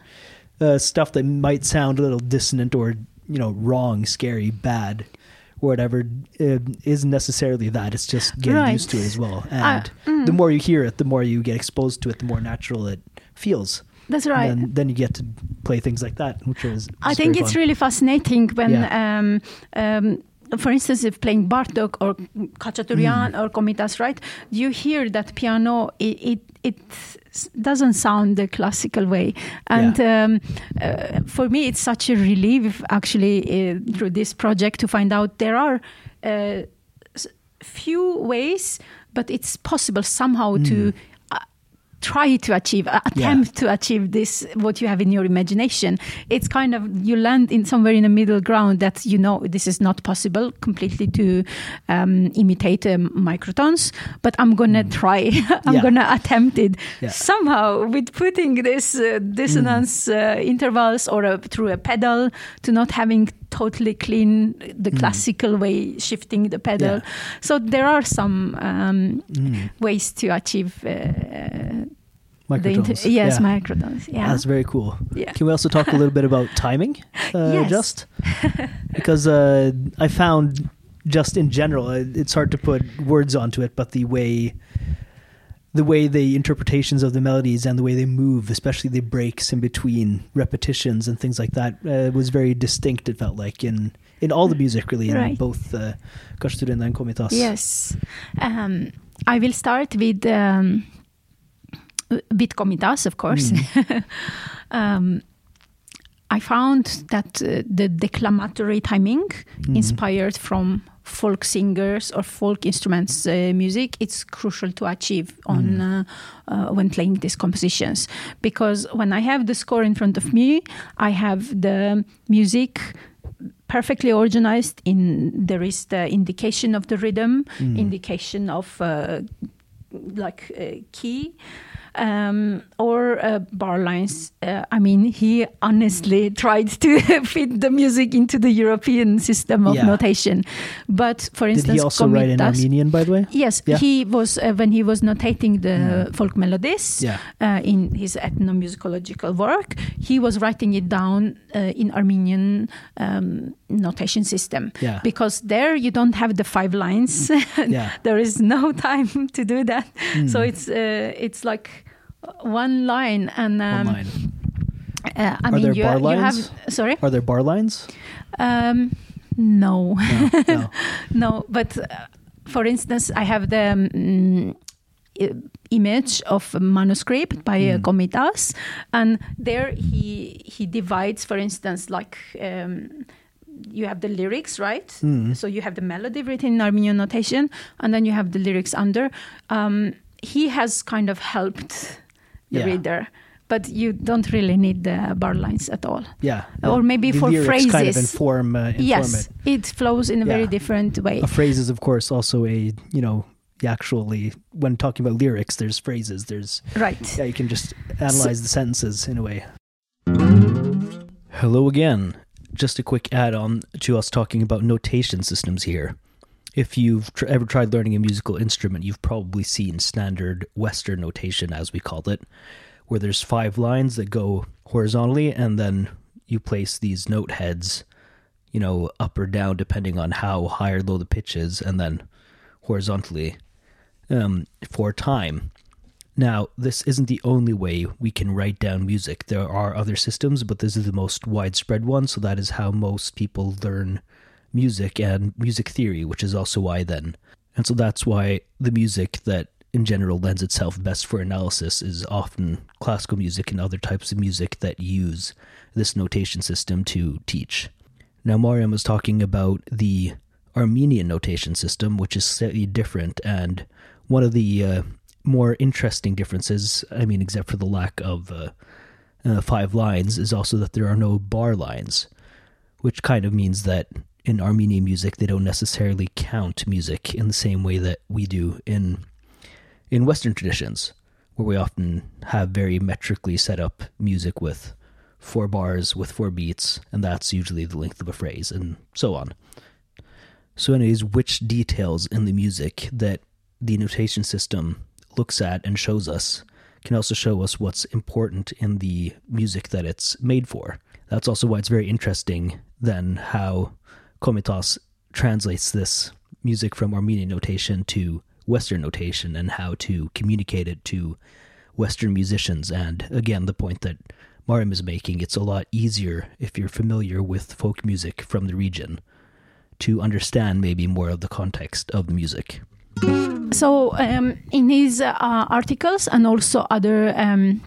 uh, stuff that might sound a little dissonant or you know wrong, scary, bad, or whatever uh, isn't necessarily that. It's just getting Right. used to it as well. Uh, And the more you hear it, the more you get exposed to it, the more natural it feels. That's right. And then, then you get to play things like that, which is I think it's fun. really fascinating when, Yeah. um, um, for instance, if playing Bartok or Khachaturian Mm. or Komitas, right? You hear that piano. It it, it doesn't sound the classical way, and um, uh, for me, it's such a relief actually uh, through this project to find out there are. Uh, few ways, but it's possible somehow to uh, try to achieve, uh, attempt to achieve this, what you have in your imagination. It's kind of, you land in somewhere in the middle ground that you know this is not possible completely to um, imitate um, microtones, but I'm going to try, I'm Yeah. going to attempt it Yeah. somehow with putting this uh, dissonance uh, intervals or a, through a pedal to not having totally clean the classical way shifting the pedal Yeah. so there are some um, Mm. ways to achieve uh, inter- yes Yeah. microtones yeah That's very cool. Yeah. Can we also talk a little bit about timing? Uh, Yes. Just because uh, I found, just in general, uh, it's hard to put words onto it, but the way, the way the interpretations of the melodies and the way they move, especially the breaks in between repetitions and things like that, uh, was very distinct. It felt like in in all the music, really, in Right. both uh, and Komitas. yes um, i will start with um, with komitas of course Mm. um, i found that uh, the declamatory timing Mhm. inspired from folk singers or folk instruments uh, music it's crucial to achieve on Mm. uh, uh, when playing these compositions because when i have the score in front of me i have the music perfectly organized in there is the indication of the rhythm Mm. indication of uh, like uh, key um, or uh, bar lines. Uh, I mean, he honestly tried to fit the music into the European system of Yeah. notation. But for Did instance, he also write in Armenian, by the way? Yes, Yeah. he was uh, when he was notating the Mm. folk melodies Yeah. uh, in his ethnomusicological work. He was writing it down uh, in Armenian um, notation system Yeah. because there you don't have the five lines. There is no time to do that. So Mm. it's uh, it's like one line and um, One line. Uh, I Are mean there you, bar you have lines? sorry Are there bar lines? um, no. No. no. No, but uh, for instance, I have the um, image of a manuscript by Mm. Komitas, and there he he divides, for instance, like. Um, you have the lyrics, right? Mm. So you have the melody written in Armenian notation, and then you have the lyrics under. Um, he has kind of helped the Yeah. reader, but you don't really need the bar lines at all. Yeah. Or maybe the for lyrics kind of phrases. inform, uh, inform yes, it. it flows in a very different way. A phrase is, of course, also a, you know, actually, when talking about lyrics, there's phrases, there's, Right. yeah, you can just analyze the sentences in a way. Hello again. Just a quick add on to us talking about notation systems here. If you've tr- ever tried learning a musical instrument, you've probably seen standard Western notation, as we called it, where there's five lines that go horizontally, and then you place these note heads, you know, up or down depending on how high or low the pitch is, and then horizontally um, for time. Now, this isn't the only way we can write down music. There are other systems, but this is the most widespread one, so that is how most people learn music and music theory, which is also why then And so that's why the music that in general lends itself best for analysis is often classical music and other types of music that use this notation system to teach. Now, Mariam was talking about the Armenian notation system, which is slightly different. And one of the uh, more interesting differences, I mean, except for the lack of uh, uh, five lines, is also that there are no bar lines, which kind of means that in Armenian music, they don't necessarily count music in the same way that we do in in Western traditions, where we often have very metrically set up music with four bars with four beats, and that's usually the length of a phrase, and so on. So, anyways, which details in the music that the notation system looks at and shows us can also show us what's important in the music that it's made for. That's also why it's very interesting then how Komitas translates this music from Armenian notation to Western notation and how to communicate it to Western musicians. And again, the point that Mariam is making, it's a lot easier if you're familiar with folk music from the region to understand maybe more of the context of the music. So, um, in his uh, articles and also other um,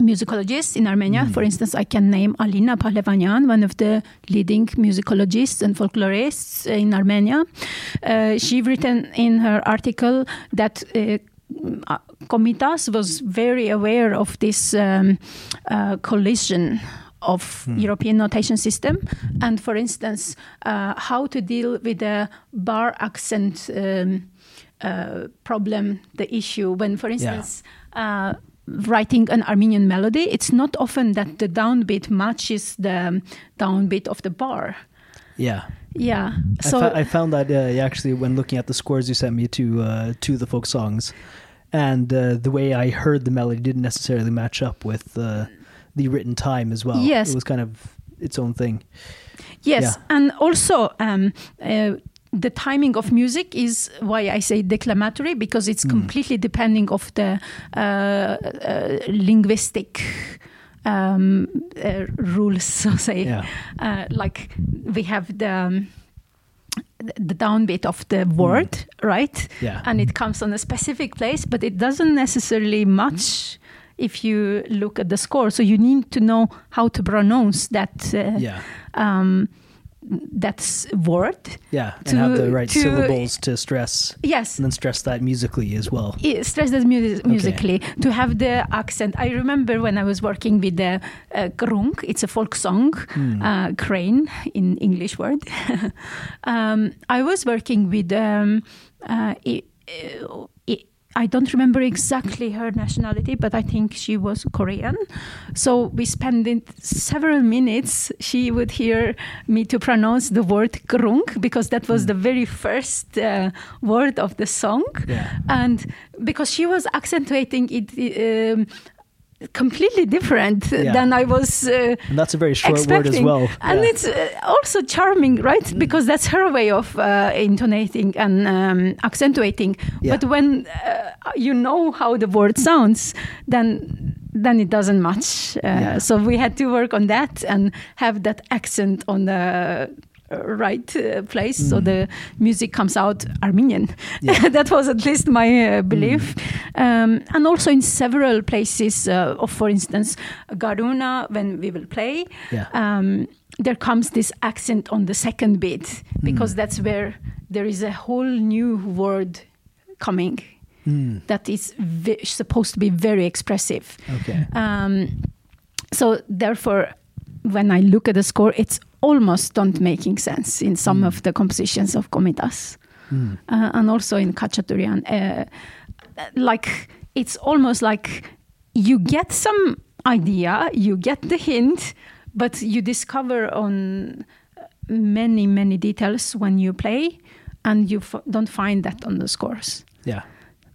musicologists in Armenia, mm. for instance, I can name Alina Pahlevanyan, one of the leading musicologists and folklorists in Armenia. Uh, she written in her article that. Uh, Komitas was very aware of this um, uh, collision of hmm. European notation system, and for instance, uh, how to deal with the bar accent um, uh, problem, the issue when, for instance. Yeah. Writing an Armenian melody, it's not often that the downbeat matches the downbeat of the bar. Yeah. Yeah. So I, I found that uh, actually when looking at the scores you sent me to uh, to the folk songs, and uh, the way I heard the melody didn't necessarily match up with uh, the written time as well. Yes, it was kind of its own thing. Yes, yeah. and also um, uh, the timing of music is why I say declamatory because it's mm. completely depending of the uh, uh, linguistic um, uh, rules. So say, yeah. Uh, like we have the. Um, the downbeat of the word, mm. right? Yeah. And it comes on a specific place, but it doesn't necessarily match if you look at the score. So you need to know how to pronounce that. Uh, yeah. Um, that's word. Yeah, and to, have the right to, syllables to stress. Yes, and then stress that musically as well. Yeah, stress that mu- musically okay. to have the accent. I remember when I was working with the uh. It's a folk song, mm. uh, crane in English word. um, I was working with. Um, uh, it, it, I don't remember exactly her nationality, but I think she was Korean. So we spent several minutes. She would hear me to pronounce the word krunk because that was mm. the very first uh, word of the song, yeah. and because she was accentuating it. Um, completely different yeah. than I was. Uh, and that's a very short expecting. word as well. And yeah. it's uh, also charming, right? Mm. Because that's her way of uh, intonating and um, accentuating. Yeah. But when uh, you know how the word sounds, then then it doesn't match. Uh, so we had to work on that and have that accent on the right uh, place mm. so the music comes out armenian yeah. that was at least my uh, belief mm. um, and also in several places uh, of for instance garuna when we will play yeah. um, there comes this accent on the second beat because mm. that's where there is a whole new word coming mm. that is supposed to be very expressive okay um, so therefore when I look at the score, it's almost don't making sense in some mm. of the compositions of Komitas, mm. uh, and also in Khachaturian. Uh, like it's almost like you get some idea, you get the hint, but you discover on many many details when you play, and you don't find that on the scores. Yeah.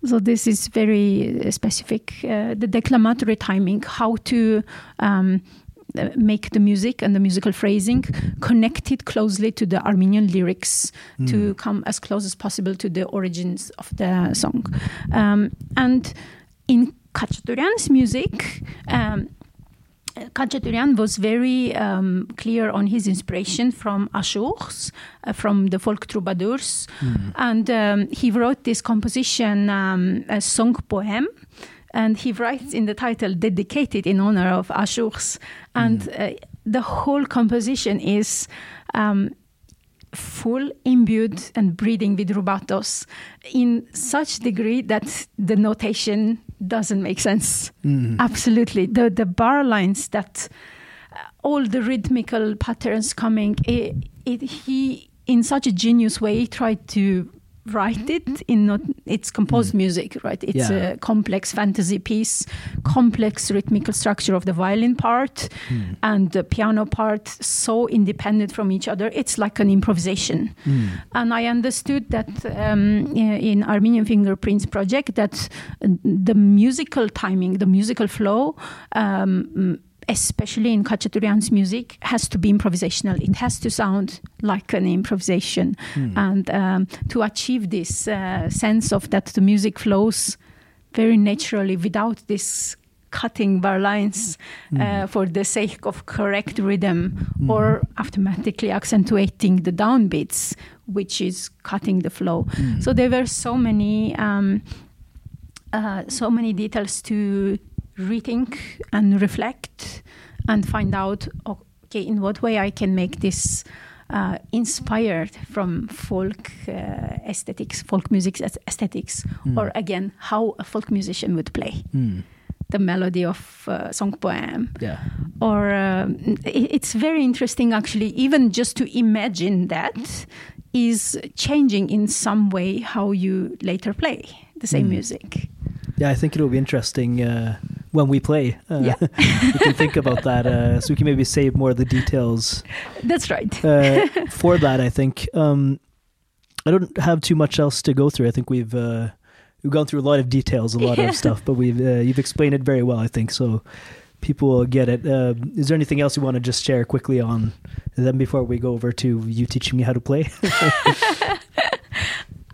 So this is very specific. Uh, the declamatory timing, how to um, uh, make the music and the musical phrasing connected closely to the Armenian lyrics mm. to come as close as possible to the origins of the song. Um, and in Khachaturian's music, um, was very um, clear on his inspiration from Ashughs, uh, from the folk troubadours. And um, he wrote this composition, um, a song poem. And he writes in the title, dedicated in honor of Ashughs. And uh, the whole composition is um, full, imbued, and breathing with rubatos in such degree that the notation doesn't make sense. Absolutely, the the bar lines that uh, all the rhythmical patterns coming. It, it, he in such a genius way tried to write it in not it's composed music right? It's Yeah. a complex fantasy piece complex rhythmical structure of the violin part and the piano part so independent from each other. It's like an improvisation. And i understood that um, in armenian fingerprints project that uh, the musical timing the musical flow um, especially in Khachaturian's music, has to be improvisational. It has to sound like an improvisation. And um, to achieve this uh, sense of that the music flows very naturally without this cutting bar lines uh, for the sake of correct rhythm or automatically accentuating the downbeats, which is cutting the flow. So there were so many. Um, uh, so many details to rethink and reflect and find out okay in what way i can make this uh, inspired from folk uh, aesthetics folk music aesthetics or again how a folk musician would play. The melody of uh, song poem. Yeah. or um, it- it's very interesting actually even just to imagine that is changing in some way how you later play the same music Yeah, I think it'll be interesting uh, when we play. Uh, Yeah. we can think about that, uh, so we can maybe save more of the details that's right uh, for that. I think um, I don't have too much else to go through. I think we've uh, we've gone through a lot of details, a lot Yeah. of stuff, but we've uh, you've explained it very well. I think so. People will get it. Uh, is there anything else you want to just share quickly on? Then before we go over to you teaching me how to play.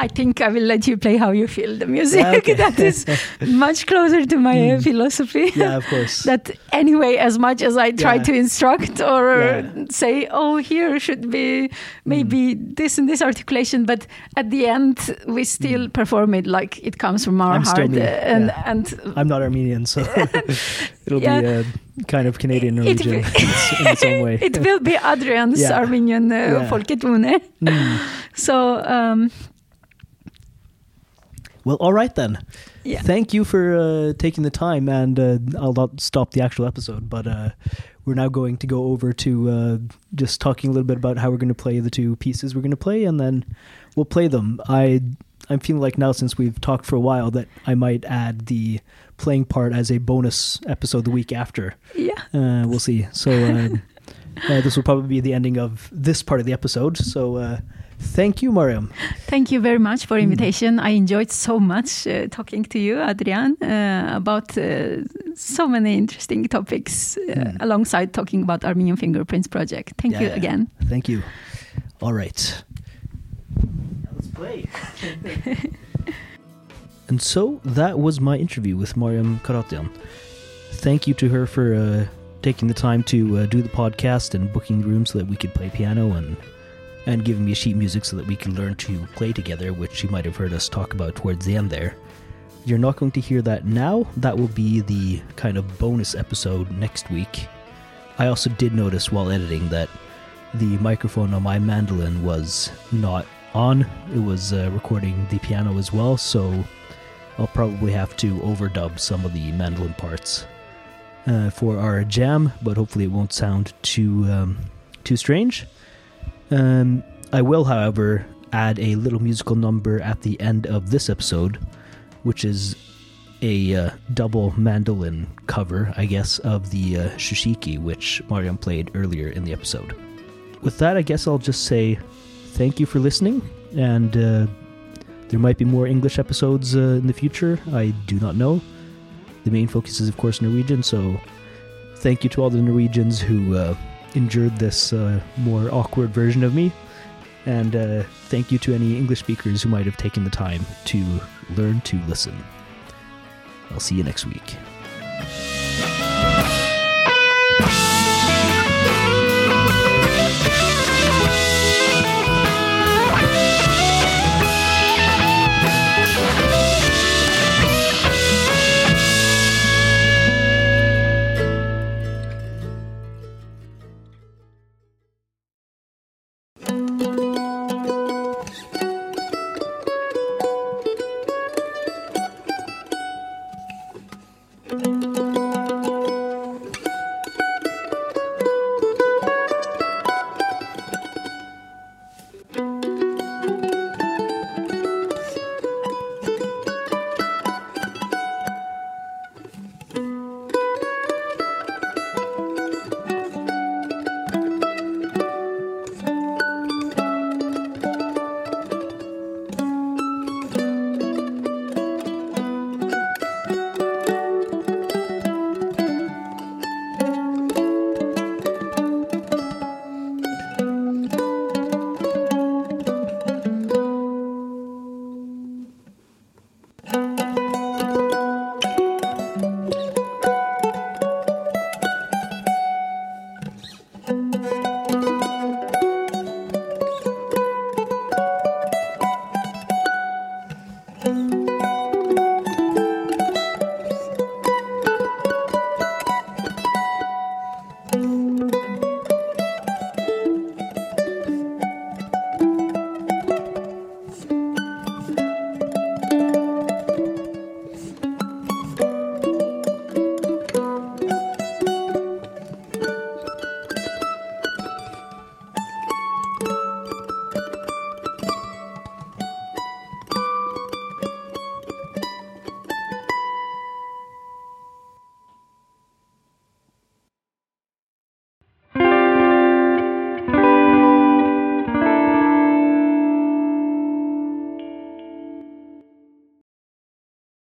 I think I will let you play how you feel the music. Okay. that is much closer to my uh, philosophy. yeah, of course. That anyway, as much as I try Yeah. to instruct or Yeah. say, oh, here should be maybe this and this articulation, but at the end we still perform it like it comes from our I'm still heart, me, uh, and yeah. and I'm not Armenian, so it'll be uh, kind of Canadian It Norwegian in s- in its own way. it will be Adrian's Yeah. Armenian uh, Yeah. folketone. Mm. So um, Well, all right then. yeah. Thank you for uh, taking the time, and uh, I'll not stop the actual episode, but uh, we're now going to go over to uh, just talking a little bit about how we're going to play the two pieces we're going to play, and then we'll play them. I I'm feeling like now since we've talked for a while that I might add the playing part as a bonus episode the week after. yeah. Uh, we'll see. So uh, uh, this will probably be the ending of this part of the episode. So uh, thank you, Mariam. Thank you very much Hmm. for invitation. I enjoyed so much uh, talking to you, Adrian, uh, about uh, so many interesting topics uh, Mm. alongside talking about Armenian Fingerprints project. Thank you Yeah. again. Thank you. All right. Let's play. and so that was my interview with Mariam Kharatyan. Thank you to her for uh, taking the time to uh, do the podcast and booking the room so that we could play piano and and giving me sheet music so that we can learn to play together, which you might have heard us talk about towards the end there. You're not going to hear that now. That will be the kind of bonus episode next week. I also did notice while editing that the microphone on my mandolin was not on. It was uh, recording the piano as well, so I'll probably have to overdub some of the mandolin parts uh, for our jam, but hopefully it won't sound too um, too strange. Um, I will, however, add a little musical number at the end of this episode, which is a uh, double mandolin cover, I guess, of the uh, Shushiki, which Mariam played earlier in the episode. With that, I guess I'll just say thank you for listening, and uh, there might be more English episodes uh, in the future. I do not know. The main focus is, of course, Norwegian, so thank you to all the Norwegians who uh, endured this uh, more awkward version of me. And uh, thank you to any English speakers who might have taken the time to learn to listen. I'll see you next week.